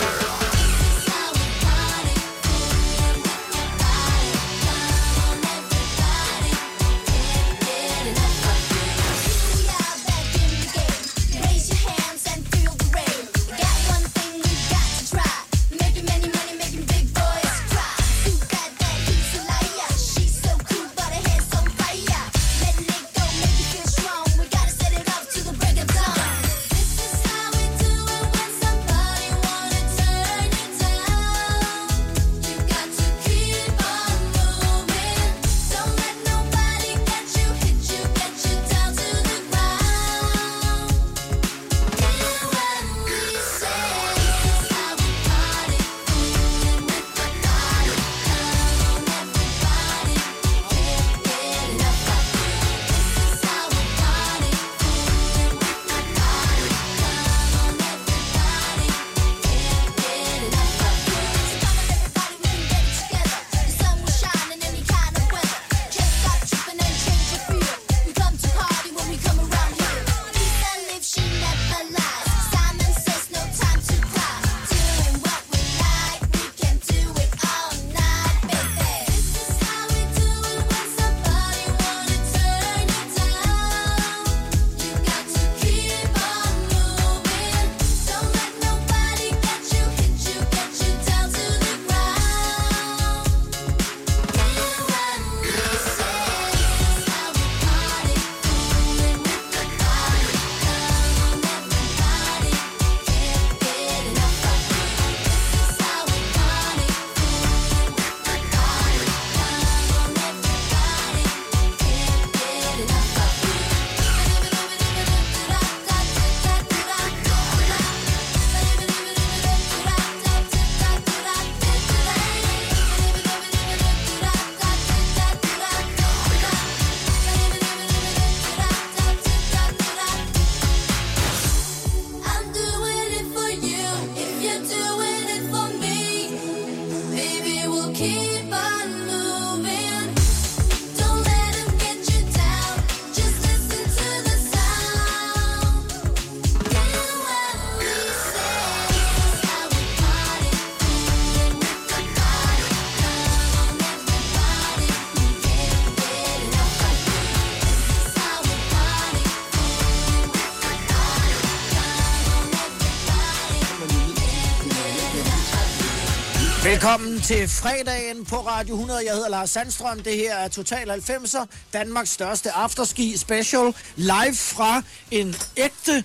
til fredagen på Radio 100. Jeg hedder Lars Sandstrøm. Det her er Total 90'er, Danmarks største afterski special. Live fra en ægte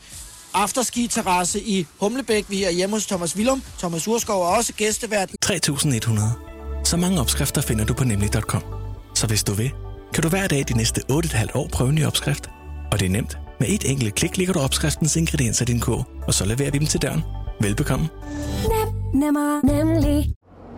afterski-terrasse i Humlebæk. Vi er hjemme hos Thomas Willum. Thomas Urskov er også gæstevært. 3100. Så mange opskrifter finder du på nemlig.com. Så hvis du vil, kan du hver dag de næste 8,5 år prøve en ny opskrift. Og det er nemt. Med et enkelt klik ligger du opskriftens ingredienser i din kog, og så leverer vi dem til døren. Velbekomme. Nem, nemmer, nemlig.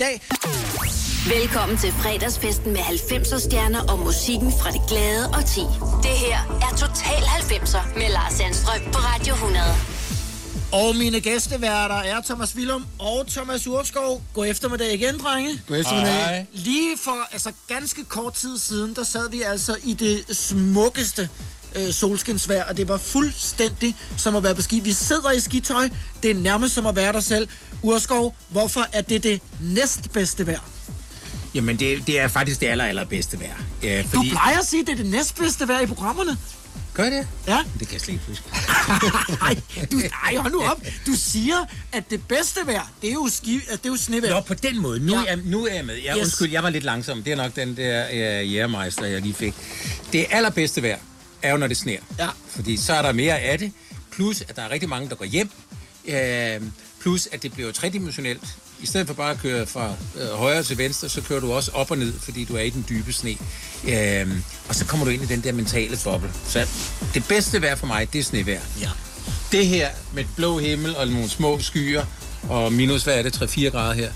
Dag. Velkommen til fredagsfesten med 90'er stjerner og musikken fra det glade og ti. Det her er Total 90'er med Lars Sandstrøm på Radio 100. Og mine gæsteværter er Thomas Willum og Thomas Urskov. God eftermiddag igen, drenge. God eftermiddag. Hej. Lige for altså, ganske kort tid siden, der sad vi altså i det smukkeste øh, solskinsvejr, og det var fuldstændig som at være på ski. Vi sidder i skitøj, det er nærmest som at være der selv. Urskov, hvorfor er det det næstbedste vejr? Jamen, det, det er faktisk det aller, allerbedste vejr. Ja, Du plejer at sige, at det er det næstbedste vejr i programmerne. Gør det? Ja. Det kan jeg slet ikke huske. Ej, du, ej, hold nu op. Du siger, at det bedste vejr, det er jo, ski, at det er jo snevejr. Nå, på den måde. Nu, ja. er, nu er jeg med. Jeg, yes. Undskyld, jeg var lidt langsom. Det er nok den der uh, jægermeister, jeg lige fik. Det allerbedste vejr er jo, når det sner. Ja. Fordi så er der mere af det. Plus, at der er rigtig mange, der går hjem. Uh, plus, at det bliver tredimensionelt. I stedet for bare at køre fra øh, højre til venstre, så kører du også op og ned, fordi du er i den dybe sne. Øhm, og så kommer du ind i den der mentale boble. Så det bedste vejr for mig, det er snevejr. Ja. Det her med blå himmel og nogle små skyer, og minus, hvad er det, 3-4 grader her,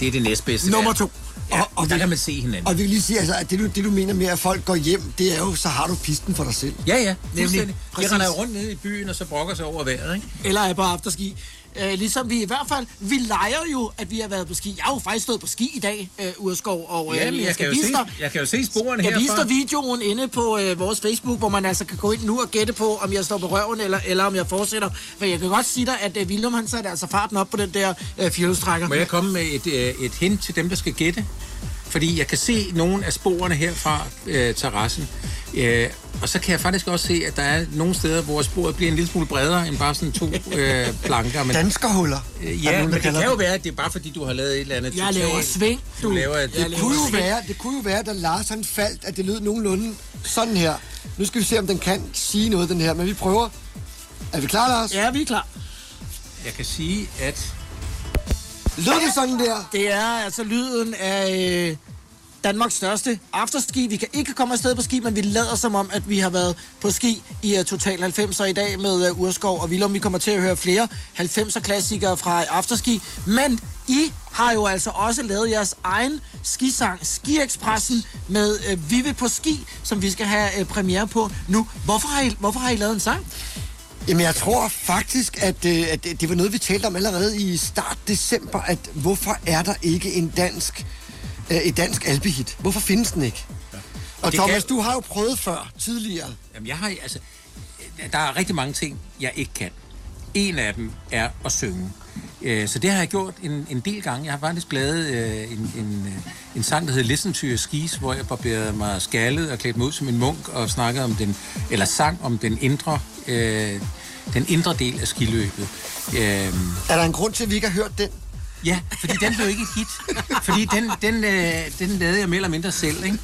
det er det næstbedste Nummer vejr. to. Og, og der kan man se hinanden. Og vi kan lige sige, altså, at det du, det du mener med, at folk går hjem, det er jo, så har du pisten for dig selv. Ja, ja, fuldstændig. De render rundt nede i byen, og så brokker sig over vejret, ikke? Eller er på afterski. Øh, ligesom vi i hvert fald, vi leger jo, at vi har været på ski. Jeg har jo faktisk stået på ski i dag, øh, Urskov, og øh, Jamen, jeg, skal kan vise se, dig, jeg kan jo se sporene jeg herfra. dig videoen inde på øh, vores Facebook, hvor man altså kan gå ind nu og gætte på, om jeg står på røven, eller, eller om jeg fortsætter. For jeg kan godt sige dig, at øh, William han satte altså farten op på den der øh, fjolstrækker. Må jeg komme med et, øh, et hint til dem, der skal gætte? Fordi jeg kan se nogle af sporene her fra øh, terrassen. Øh, og så kan jeg faktisk også se, at der er nogle steder, hvor sporet bliver en lille smule bredere end bare sådan to øh, planker. Men, Danskerhuller. øh, ja, nogen, men det kan jo det? være, at det er bare fordi, du har lavet et eller andet Jeg totalt- laver sving, Du du. laver et, Jeg Det kunne, jo være, det kunne jo være, da Lars han faldt, at det lød nogenlunde sådan her. Nu skal vi se, om den kan sige noget, den her, men vi prøver. Er vi klar, Lars? Ja, vi er klar. Jeg kan sige, at Lød det sådan der? Det er altså lyden af øh, Danmarks største afterski. Vi kan ikke komme afsted på ski, men vi lader som om, at vi har været på ski i uh, Total 90'er i dag med uh, Urskov og Willum. Vi kommer til at høre flere 90'er klassikere fra afterski. Men I har jo altså også lavet jeres egen skisang, Ski-Expressen, med øh, uh, Vive på ski, som vi skal have uh, premiere på nu. Hvorfor har, I, hvorfor har I lavet en sang? Jamen, jeg tror faktisk, at, øh, at det var noget, vi talte om allerede i start december, at hvorfor er der ikke en dansk, øh, et dansk alpehit? Hvorfor findes den ikke? Og det Thomas, kan- du har jo prøvet før, tidligere. Jamen, jeg har, altså, der er rigtig mange ting, jeg ikke kan. En af dem er at synge. Øh, Så det har jeg gjort en, en del gange. Jeg har faktisk lavet øh, en, en, øh, en sang, der hedder Listen to Your Skis, hvor jeg barberede mig skaldet og klædte mig ud som en munk og snakkede om den, eller sang om den indre, øh, den indre del af skiløbet. Øh, Er der en grund til, at vi ikke har hørt den? Ja, fordi den blev ikke et hit. Fordi den, den, øh, den lavede jeg mere eller mindre selv, ikke?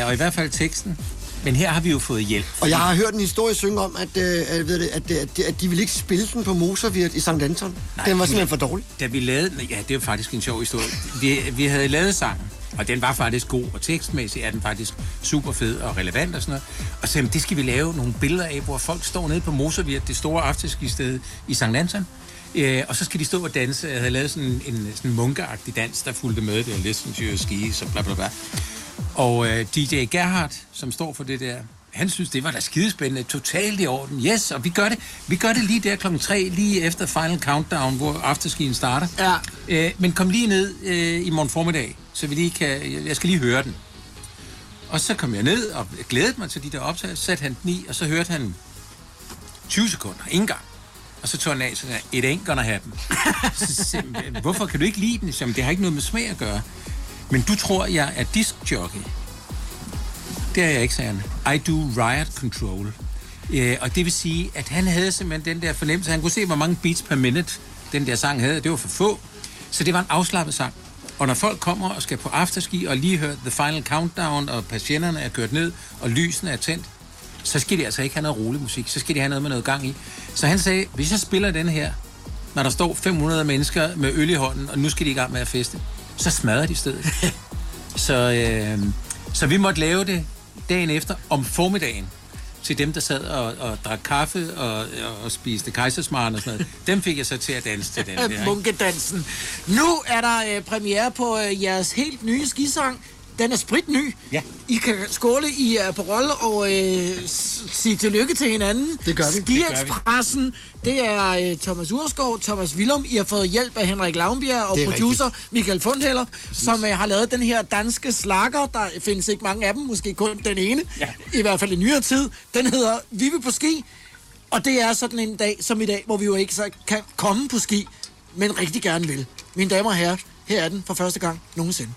Øh, og i hvert fald teksten. Men her har vi jo fået hjælp. Og jeg har hørt en historie synge om, at, øh, at, ved det, at, at, at de ville ikke spille den på Moservirt i St. Anton. Nej, den var simpelthen for dårlig. Da vi lavede... Ja, det er faktisk en sjov historie. Vi, vi havde lavet sangen, og den var faktisk god, og tekstmæssigt er den faktisk super fed og relevant og sådan noget. Og så jamen, det skal vi lave nogle billeder af, hvor folk står nede på Moservirt, det store afterskisted i St. Anton. Øh, og så skal de stå og danse. Jeg havde lavet sådan en sådan en munkeagtig dans, der fulgte med. Det Listen to Your Skis og bla bla bla. Og øh, DJ Gerhardt, som står for det der, han synes, det var da skidespændende, totalt i orden. Yes, og vi gør det, vi gør det lige der klokken 3, lige efter Final Countdown, hvor afterskien starter. Ja. Øh, men kom lige ned øh, i morgen formiddag, så vi lige kan, jeg skal lige høre den. Og så kom jeg ned og glædede mig til de der optagelser, satte han den i, og så hørte han 20 sekunder, ingen gang. Og så tog han af, så sagde han, it ain't gonna happen. så hvorfor kan du ikke lide den? "Jamen, det har ikke noget med smag at gøre. Men du tror, jeg er diskjockey. Det er jeg ikke, sagde han. I do riot control. Øh, og det vil sige, at han havde simpelthen den der fornemmelse. Han kunne se, hvor mange beats per minute den der sang havde. Det var for få. Så det var en afslappet sang. Og når folk kommer og skal på afterski og lige høre The Final Countdown, og patienterne er kørt ned, og lysene er tændt, så skal de altså ikke have noget rolig musik. Så skal de have noget med noget gang i. Så han sagde, hvis jeg spiller den her, når der står 500 mennesker med øl i hånden, og nu skal de i gang med at feste, så smadrer de stedet. så, øh, så vi måtte lave det dagen efter om formiddagen til dem, der sad og, og drak kaffe og, og spiste kejsersmaren og sådan noget. Dem fik jeg så til at danse til den der. Munkedansen. Nu er der øh, premiere på øh, jeres helt nye skisang. Den er spritny. Ja. I kan skåle i uh, på rolle og øh, sige tillykke til hinanden. Det gør vi. Ski-Expressen, det er øh, Thomas Urskov, Thomas Willum. I har fået hjælp af Henrik Lavnbjerg og Det er producer Michael Fundheller, som øh, har lavet den her danske slager. Der findes ikke mange af dem, måske kun den ene. Ja. I hvert fald i nyere tid. Den hedder Vi vil på ski. Og det er sådan en dag som i dag, hvor vi jo ikke så kan komme på ski, men rigtig gerne vil. Mine damer og herrer, her er den for første gang nogensinde.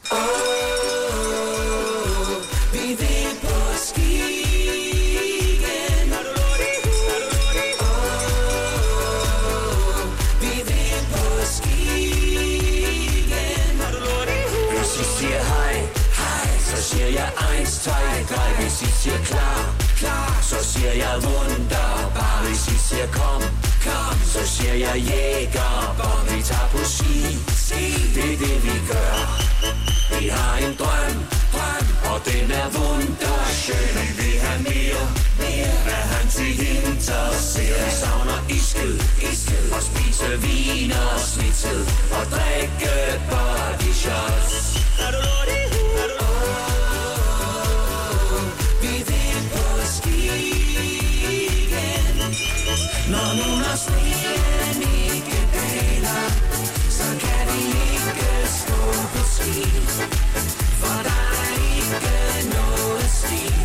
Eins, grej. Hvis I siger klar, klar, så siger jeg wunderbar. Hvis I siger kom, kom, så siger jeg jægerbom. Vi tager på ski, ski, det er det vi gør. Vi har en drøm, drøm, og den er wunderschön. Vi vil have mere, mere Hvad han til hinterser, Vi savner isket, isket og spise vin og snitsel, og drikke body shots. Er du lortig? For der er ikke noget stil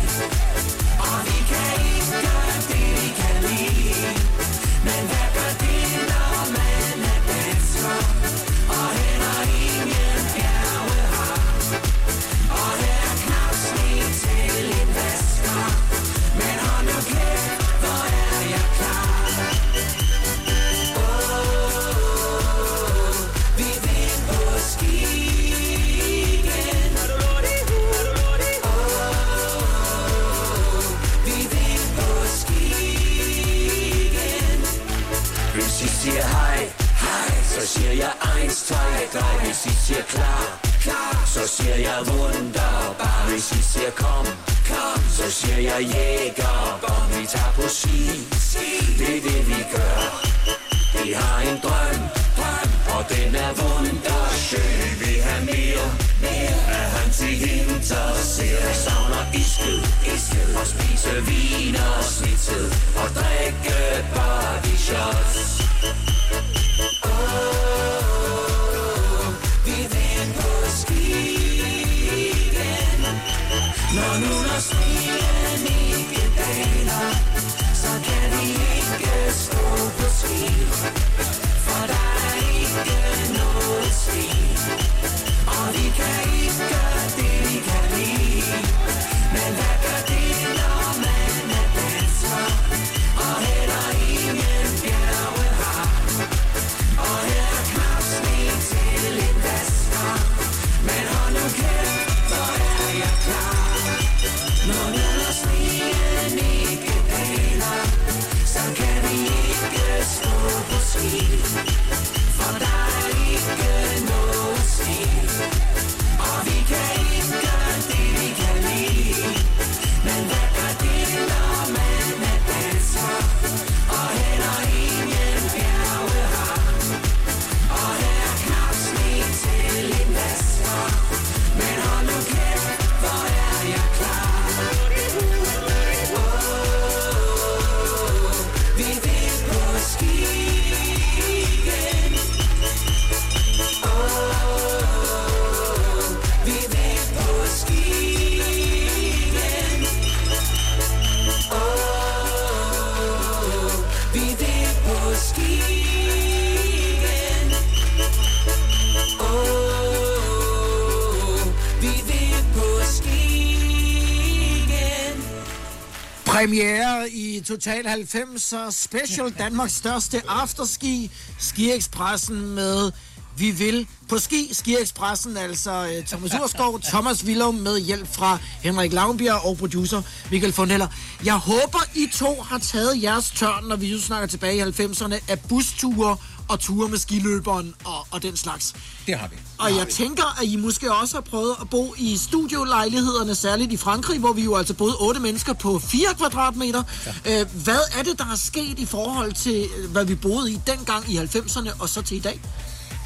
Premiere i Total 90 Special Danmarks største afterski Ski Expressen med Vi vil på ski Ski Expressen altså øh, Thomas Urskov, Thomas Willum med hjælp fra Henrik Lavnbjerg og producer Michael Fondeller. Jeg håber I to har taget jeres tørn, når vi jo snakker tilbage i 90'erne af busture og ture med skiløberen og, og den slags. Det har vi. Og jeg tænker, at I måske også har prøvet at bo i studiolejlighederne, særligt i Frankrig, hvor vi jo altså boede otte mennesker på 4 kvadratmeter. Ja. Hvad er det, der er sket i forhold til, øh, hvad vi boede i dengang i 90'erne og så til i dag?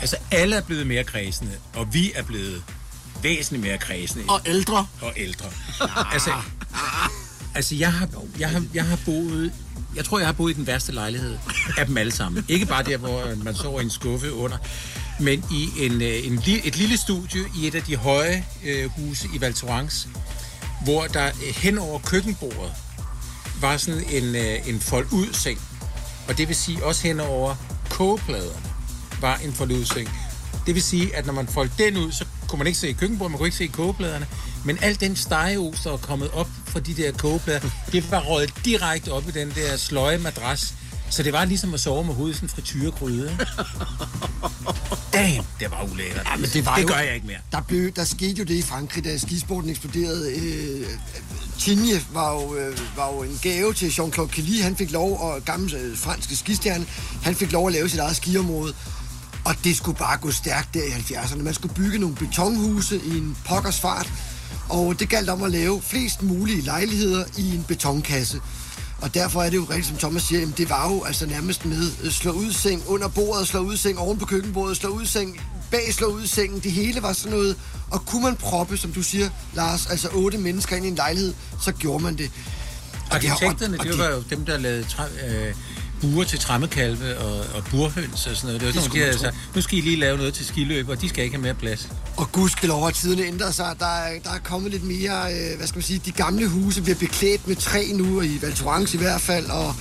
Altså, alle er blevet mere kredsende, og vi er blevet væsentligt mere kredsende. Og ældre. Og ældre. altså, altså jeg, har, jeg, har, jeg har boet... Jeg tror, jeg har boet i den værste lejlighed af dem alle sammen. Ikke bare der, hvor øh, man sover i en skuffe under, men i en, øh, en, et lille studie i et af de høje øh, huse i Val Thorens, hvor der øh, hen over køkkenbordet var sådan en, øh, en fold-ud-seng. Og det vil sige også hen over kogepladerne var en fold ud seng. Det vil sige, at når man foldte den ud, så kunne man ikke se køkkenbordet, man kunne ikke se kogepladerne. Men al den stegeos, der var kommet op fra de der kogeplader, det var røget direkte op i den der sløje madras. Så det var ligesom at sove med hovedet i sådan en frityregryde. ikke? Damn, det var ulækkert. Ja, men det, var det jo, gør jeg ikke mere. Der, blev, der skete jo det i Frankrig, da skisporten eksploderede. Øh, Tigne var jo, øh, var jo en gave til Jean-Claude Kelly. Han fik lov, og gamle øh, franske skistjerne, han fik lov at lave sit eget skiområde. Og det skulle bare gå stærkt der i 70'erne. Man skulle bygge nogle betonhuse i en pokkers fart. Og det galt om at lave flest mulige lejligheder i en betonkasse. Og derfor er det jo rigtigt, som Thomas siger, jamen det var jo altså nærmest med øh, slå ud seng under bordet, slå ud seng oven på køkkenbordet, slå ud seng bag slå ud sengen. Det hele var sådan noget. Og kunne man proppe, som du siger, Lars, altså otte mennesker ind i en lejlighed, så gjorde man det. Og det har- Arkitekterne, og- det og var jo dem, der lavede træ, øh, buer til trammekalve og, og burhøns og sådan noget. Det var Det sådan, de sagt, nu skal I lige lave noget til skiløb, og de skal ikke have mere plads. Og gudskelov har tiderne ændret sig. Der er, der er kommet lidt mere, øh, hvad skal man sige, de gamle huse bliver beklædt med træ nu, og i Val Thorens i hvert fald, og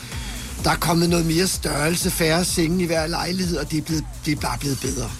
der er kommet noget mere størrelse, færre senge i hver lejlighed, og det er, blevet, det er bare blevet bedre.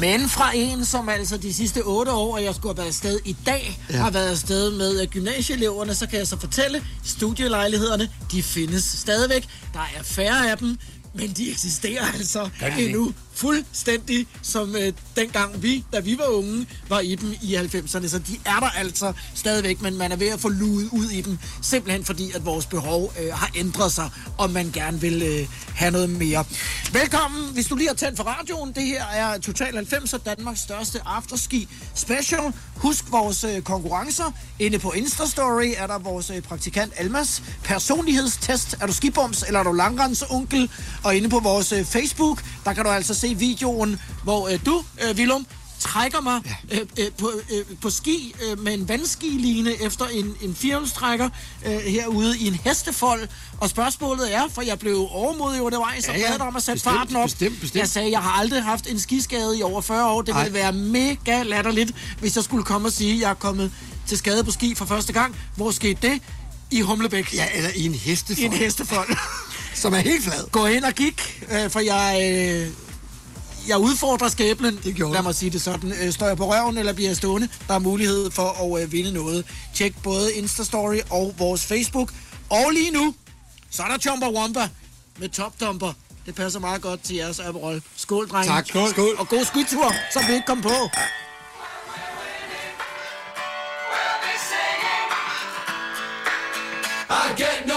Men fra en, som altså de sidste otte år, og jeg skulle have været afsted i dag, Ja. har været afsted med øh, gymnasieeleverne, så kan jeg så fortælle, studielejlighederne, de findes stadigvæk. Der er færre af dem, men de eksisterer altså Gør endnu fuldstændig som øh, dengang vi, da vi var unge, var i dem i 90'erne. Så de er der altså stadigvæk, men man er ved at få luet ud i dem, simpelthen fordi, at vores behov øh, har ændret sig, og man gerne vil øh, have noget mere. Velkommen, hvis du lige har tændt for radioen. Det her er Total 90'er, Danmarks største afterski special. Husk vores øh, konkurrencer. Inde på Instastory er der vores øh, praktikant Almas personlighedstest. Er du skibums, eller er du langrensonkel? Og inde på vores øh, Facebook, der kan du altså se videoen, hvor øh, du, øh, Willum, trækker mig øh, øh, på, øh, på ski øh, med en vandskiline efter en, en firehjulstrækker øh, herude i en hestefold. Og spørgsmålet er, for jeg blev overmodig undervejs og Ja, ja. om at sætte Bestemt, farten op. bestemt, bestemt. Jeg sagde, jeg har aldrig haft en skiskade i over 40 år. Det ville Ej. være mega latterligt, hvis jeg skulle komme og sige, at jeg er kommet til skade på ski for første gang. Hvor skete det? I Humlebæk. Ja, eller i en hestefold. I en hestefold. Som er helt flad. Gå hen og gik, øh, for jeg... Øh, jeg udfordrer skæbnen. Det gjorde Lad mig sige det sådan. Øh, står jeg på røven, eller bliver jeg stående? Der er mulighed for at øh, vinde noget. Tjek både Instastory og vores Facebook. Og lige nu, så er der Chumba Wumba med Top Dumper. Det passer meget godt til jeres Aperol. Skål, drenge. Tak. Skål. Skål. Og god skytur, som vi ikke kom på. I get knocked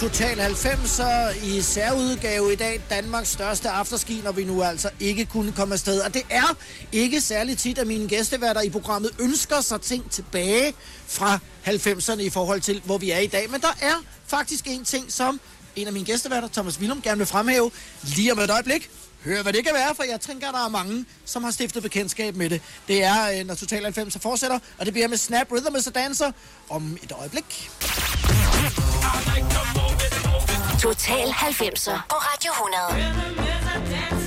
Total 90'er i særudgave i dag. Danmarks største afterski, når vi nu altså ikke kunne komme afsted. Og det er ikke særlig tit, at mine gæsteværter i programmet ønsker sig ting tilbage fra 90'erne i forhold til, hvor vi er i dag. Men der er faktisk en ting, som en af mine gæsteværter, Thomas Willum, gerne vil fremhæve lige om et øjeblik høre, hvad det kan være, for jeg tænker, der er mange, som har stiftet bekendtskab med det. Det er, øh, når Total 90 fortsætter, og det bliver med Snap Rhythm as a Dancer om et øjeblik. Total 90'er på Radio 100.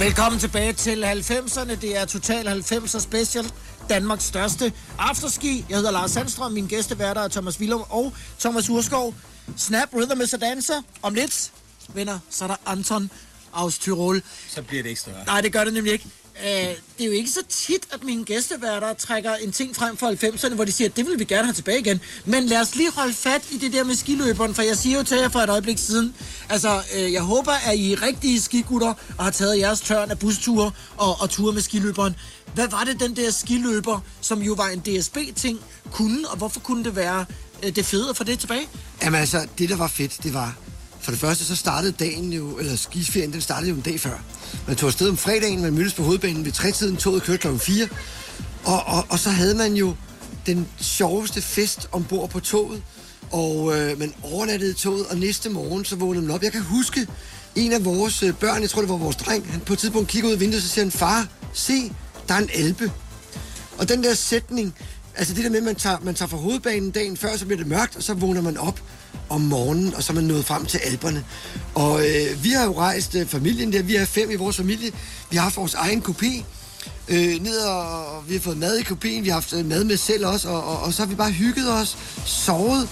Velkommen tilbage til 90'erne. Det er Total 90'er Special. Danmarks største afterski. Jeg hedder Lars Sandstrøm. Min gæsteværter er Thomas Willum og Thomas Urskov. Snap Rhythm is a Dancer. Om lidt, venner, så er der Anton aus Tyrol. Så bliver det ikke større. Nej, det gør det nemlig ikke. Øh, det er jo ikke så tit, at mine gæsteværter trækker en ting frem fra 90'erne, hvor de siger, at det vil vi gerne have tilbage igen. Men lad os lige holde fat i det der med skiløberen, for jeg siger jo til jer for et øjeblik siden, altså, øh, jeg håber, at I er rigtige skigutter og har taget jeres tørn af busture og, og ture med skiløberen. Hvad var det, den der skiløber, som jo var en DSB-ting, kunne, og hvorfor kunne det være øh, det fede at få det tilbage? Jamen altså, det der var fedt, det var... For det første, så startede dagen jo, eller skiferien, den startede jo en dag før. Man tog afsted om fredagen, man mødtes på hovedbanen ved trætiden, toget kørte klokken 4. Og, og, og så havde man jo den sjoveste fest ombord på toget. Og øh, man overnattede toget, og næste morgen, så vågnede man op. Jeg kan huske, en af vores øh, børn, jeg tror, det var vores dreng, han på et tidspunkt kigger ud af vinduet, og så siger han, far, se, der er en alpe. Og den der sætning, altså det der med, at man tager, man tager fra hovedbanen dagen før, så bliver det mørkt, og så vågner man op om morgenen, og så er man nået frem til alberne. Og øh, vi har jo rejst øh, familien der, vi er fem i vores familie, vi har haft vores egen kopi, øh, ned og, og vi har fået mad i kopien, vi har haft øh, mad med selv også, og, og, og så har vi bare hygget os, sovet,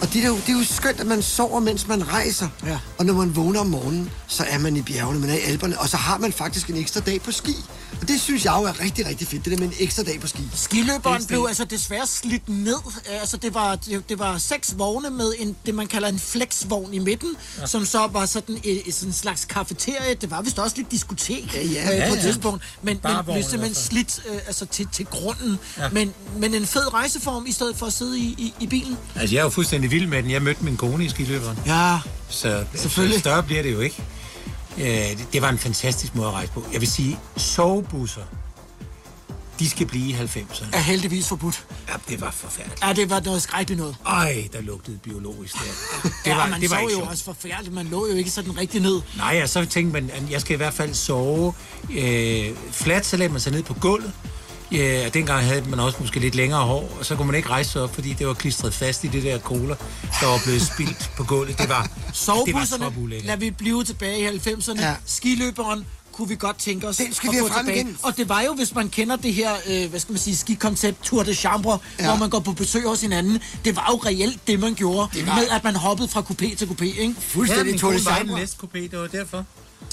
og det er, jo, det er jo skønt, at man sover, mens man rejser. Ja. Og når man vågner om morgenen, så er man i bjergene, man er i Alperne, og så har man faktisk en ekstra dag på ski. Og det synes jeg jo er rigtig, rigtig fedt, det der med en ekstra dag på ski. Skiløberen blev altså desværre slidt ned. Altså, det var, det, det var seks vogne med en, det, man kalder en flexvogn i midten, ja. som så var sådan en, sådan en slags kafeterie. Det var vist også lidt diskotek Ja, ja. øh, Ja, på et ja. tidspunkt. Men, Bare men blev simpelthen fald. slidt øh, altså til, til grunden. Ja. Men, men en fed rejseform i stedet for at sidde i, i, i bilen. Altså, jeg er jo fuldstændig vild med den. Jeg mødte min kone i skiløberen. Ja, Så Selvfølgelig. så større bliver det jo ikke. Øh, det, det var en fantastisk måde at rejse på. Jeg vil sige, sovebusser, de skal blive i 90'erne. er heldigvis forbudt. Ja, det var forfærdeligt. Ja, det var noget skrækkeligt noget. Ej, der lugtede biologisk der. Det var, ja, man det var sov jo sjovt. også forfærdeligt. Man lå jo ikke sådan rigtig ned. Nej, og så tænkte man, at jeg skal i hvert fald sove øh, fladt, så lagde man sig ned på gulvet. Ja, og dengang havde man også måske lidt længere hår, og så kunne man ikke rejse sig op, fordi det var klistret fast i det der cola, der var blevet spildt på gulvet. Det var, det var så ulækkert. lad vi blive tilbage i 90'erne. Ja. Ja. Skiløberen kunne vi godt tænke os Den skal at vi få have frem tilbage. igen. Og det var jo, hvis man kender det her, øh, hvad skal man sige, skikoncept Tour de Chambre, Ja. ja. hvor man går på besøg hos hinanden. Det var jo reelt det, man gjorde, Det det var- med at man hoppede fra kupé til kupé, ikke? Ja, Fuldstændig min Tour de var Chambre. næste coupé, det var derfor.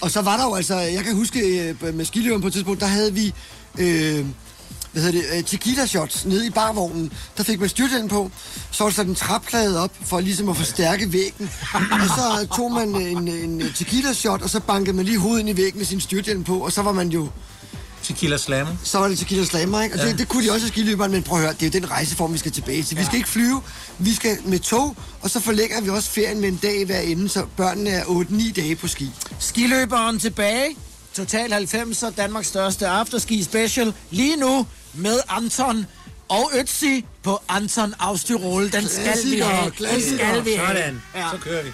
Og så var der jo altså, jeg kan huske øh, med skiløberen på et tidspunkt, der havde vi, øh, hvad hedder det, øh, tequila shots nede i barvognen. Der fik man styrthjelm på, så var der sat en træplade op for ligesom at forstærke væggen. og så tog man en, en tequila shot, og så bankede man lige hovedet ind i væggen med sin styrthjelm på, og så var man jo, Tequila Slammer. så var det tequila slammer, ikke? Og ja. det, det kunne de også i skiløberen, men prøv at høre, det er jo den rejseform, vi skal tilbage til. Vi skal ikke flyve, vi skal med tog, og så forlænger vi også ferien med en dag hver ende, så børnene er 8-9 dage på ski. Skiløberen tilbage. Total 90'er, Danmarks største afterski special. Lige nu med Anton og Ötzi på Anton Austyrol. Den skal vi have. Den skal vi have. Sådan, Ja. så kører vi.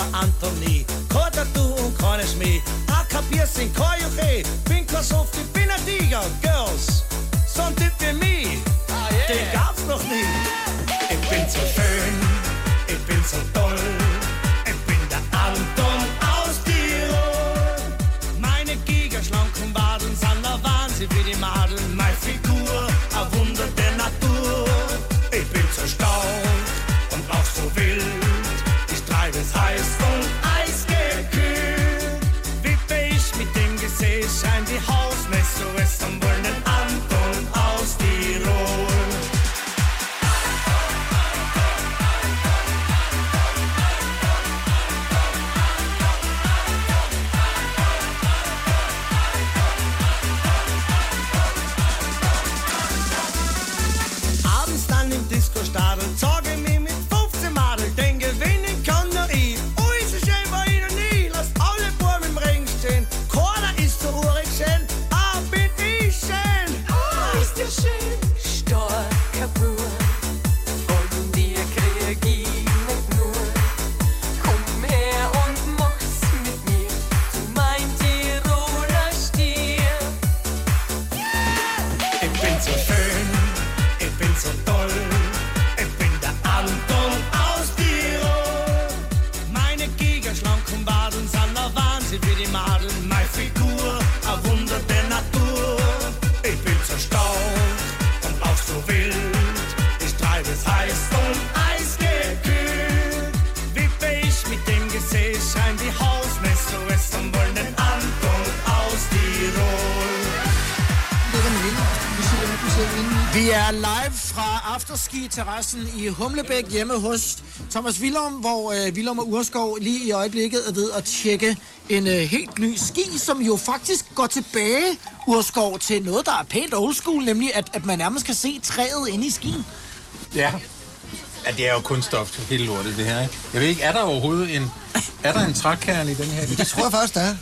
Bauer Anthony. Koder du und keine Schmäh. A kapier's in Koyuche. Bin kurz auf die Binnendiger, Girls. So ein Tipp wie mich, ah, den gab's noch nie. Ich bin so schön, ich bin so toll. Fra Afterski-terrassen i Humlebæk hjemme hos Thomas Willum, hvor øh, Willum og Urskov lige i øjeblikket er ved at tjekke en øh, helt ny ski, som jo faktisk går tilbage, Urskov, til noget, der er pænt old school, nemlig at, at man nærmest kan se træet inde i skien. Ja. Ja, det er jo kunststof til hele lortet, det her, ikke? Jeg ved ikke, er der overhovedet en... Er der en trækerne i den her? Det tror jeg faktisk, der er.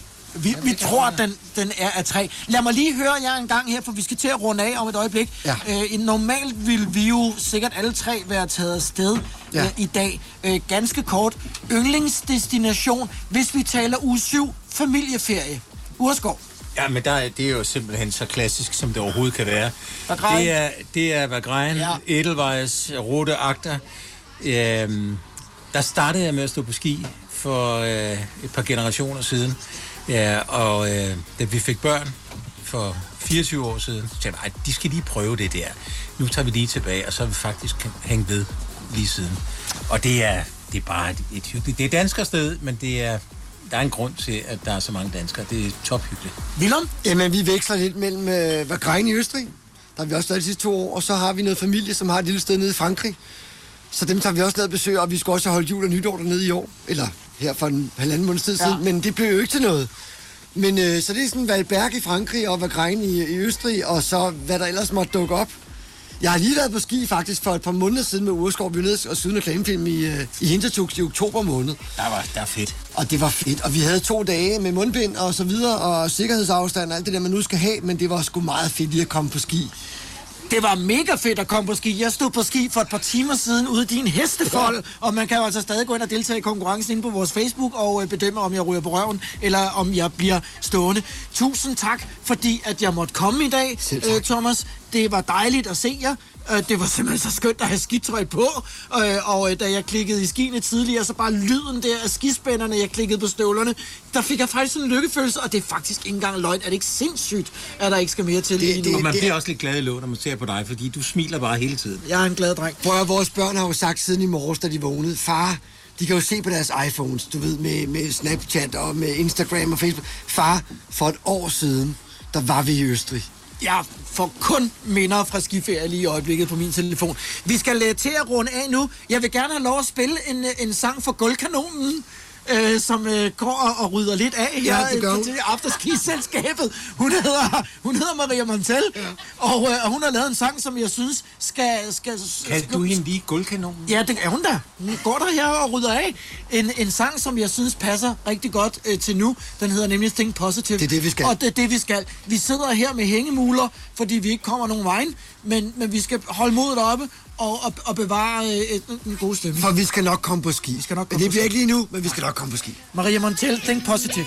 Vi, vi tror, at den, den er af træ. Lad mig lige høre jer en gang her, for vi skal til at runde af om et øjeblik. Ja. Øh, normalt vil vi jo sikkert alle tre være taget afsted Ja. øh, i dag. Øh, ganske kort. Yndlingsdestination, hvis vi taler uge 7, familieferie. Urskov. Ja, men der, er- det er jo simpelthen så klassisk, som det overhovedet kan være. Vagrein. Det er, det er Vagrein, ja. Edelweiss, Rute Agter. Øhm, der startede jeg med at stå på ski for øh, et par generationer siden. Ja, og øh, da vi fik børn for 24 år siden, så tænkte jeg, de skal lige prøve det der. Nu tager vi lige tilbage, og så har vi faktisk hængt ved lige siden. Og det er, det er bare et, et hyggeligt... Det er et danskersted, men det er, der er en grund til, at der er så mange danskere. Det er tophyggeligt. Willem? Jamen, vi veksler lidt mellem øh, Vagrein i Østrig. Der har vi også været de sidste to år. Og så har vi noget familie, som har et lille sted nede i Frankrig. Så dem tager vi også lavet besøg, og vi skal også holde jul og nytår dernede i år. Eller her for en halvanden måned tid siden. Ja. Men det blev jo ikke til noget. Men øh, så det er sådan Valberg i Frankrig og Vagrein i, i Østrig, og så hvad der ellers måtte dukke op. Jeg har lige været på ski faktisk for et par måneder siden med Urskov. Vi var nede og syde en reklamefilm i, øh, i Hintertux i oktober måned. Der var der er fedt. Og det var fedt, og vi havde to dage med mundbind og så videre, og sikkerhedsafstand og alt det der, man nu skal have, men det var sgu meget fedt lige at komme på ski. Det var mega fedt at komme på ski. Jeg stod på ski for et par timer siden ude i din hestefold, og man kan jo altså stadig gå ind og deltage i konkurrencen inde på vores Facebook og øh, bedømme, om jeg ryger på røven, eller om jeg bliver stående. Tusind tak, fordi at jeg måtte komme i dag, øh, Thomas. Det var dejligt at se jer. Øh, Det var simpelthen så skønt at have skitøj på, øh, og øh, da jeg klikkede i skiene tidligere, så bare lyden der af skispænderne, jeg klikkede på støvlerne, der fik jeg faktisk en lykkefølelse, og det er faktisk ikke engang løgn. Er det ikke sindssygt, at der ikke skal mere til lige nu? og man bliver også lidt glad i lån, når man ser på dig, fordi du smiler bare hele tiden. Jeg er en glad dreng. Prøv at vores børn har jo sagt siden i morges, da de vågnede, far, de kan jo se på deres iPhones, du ved, med, med Snapchat og med Instagram og Facebook. Far, for et år siden, der var vi i Østrig. Jeg får kun minder fra skiferie lige i øjeblikket på min telefon. Vi skal uh, til at runde af nu. Jeg vil gerne have lov at spille en, øh, en sang for guldkanonen. Øh, som øh, går og, og rydder lidt af her Ja, øh, hun. til afterski-selskabet. Hun hedder, hun hedder Maria Montel, ja. og, øh, og hun har lavet en sang, som jeg synes skal... skal Kan skal, du hende lige guldkanonen? Ja, det er hun da. Hun går der her og rydder af. En, en sang, som jeg synes passer rigtig godt øh, til nu. Den hedder nemlig Think Positive. Det er det, vi skal. Og det er det, vi skal. Vi sidder her med hængemuler, fordi vi ikke kommer nogen vejen, men, men vi skal holde modet oppe og, og, og bevare øh, et, en god stemning. For vi skal nok komme på ski. Vi skal nok men det bliver ikke lige nu, men vi skal nok komme på ski. Maria Montel, Think Positive.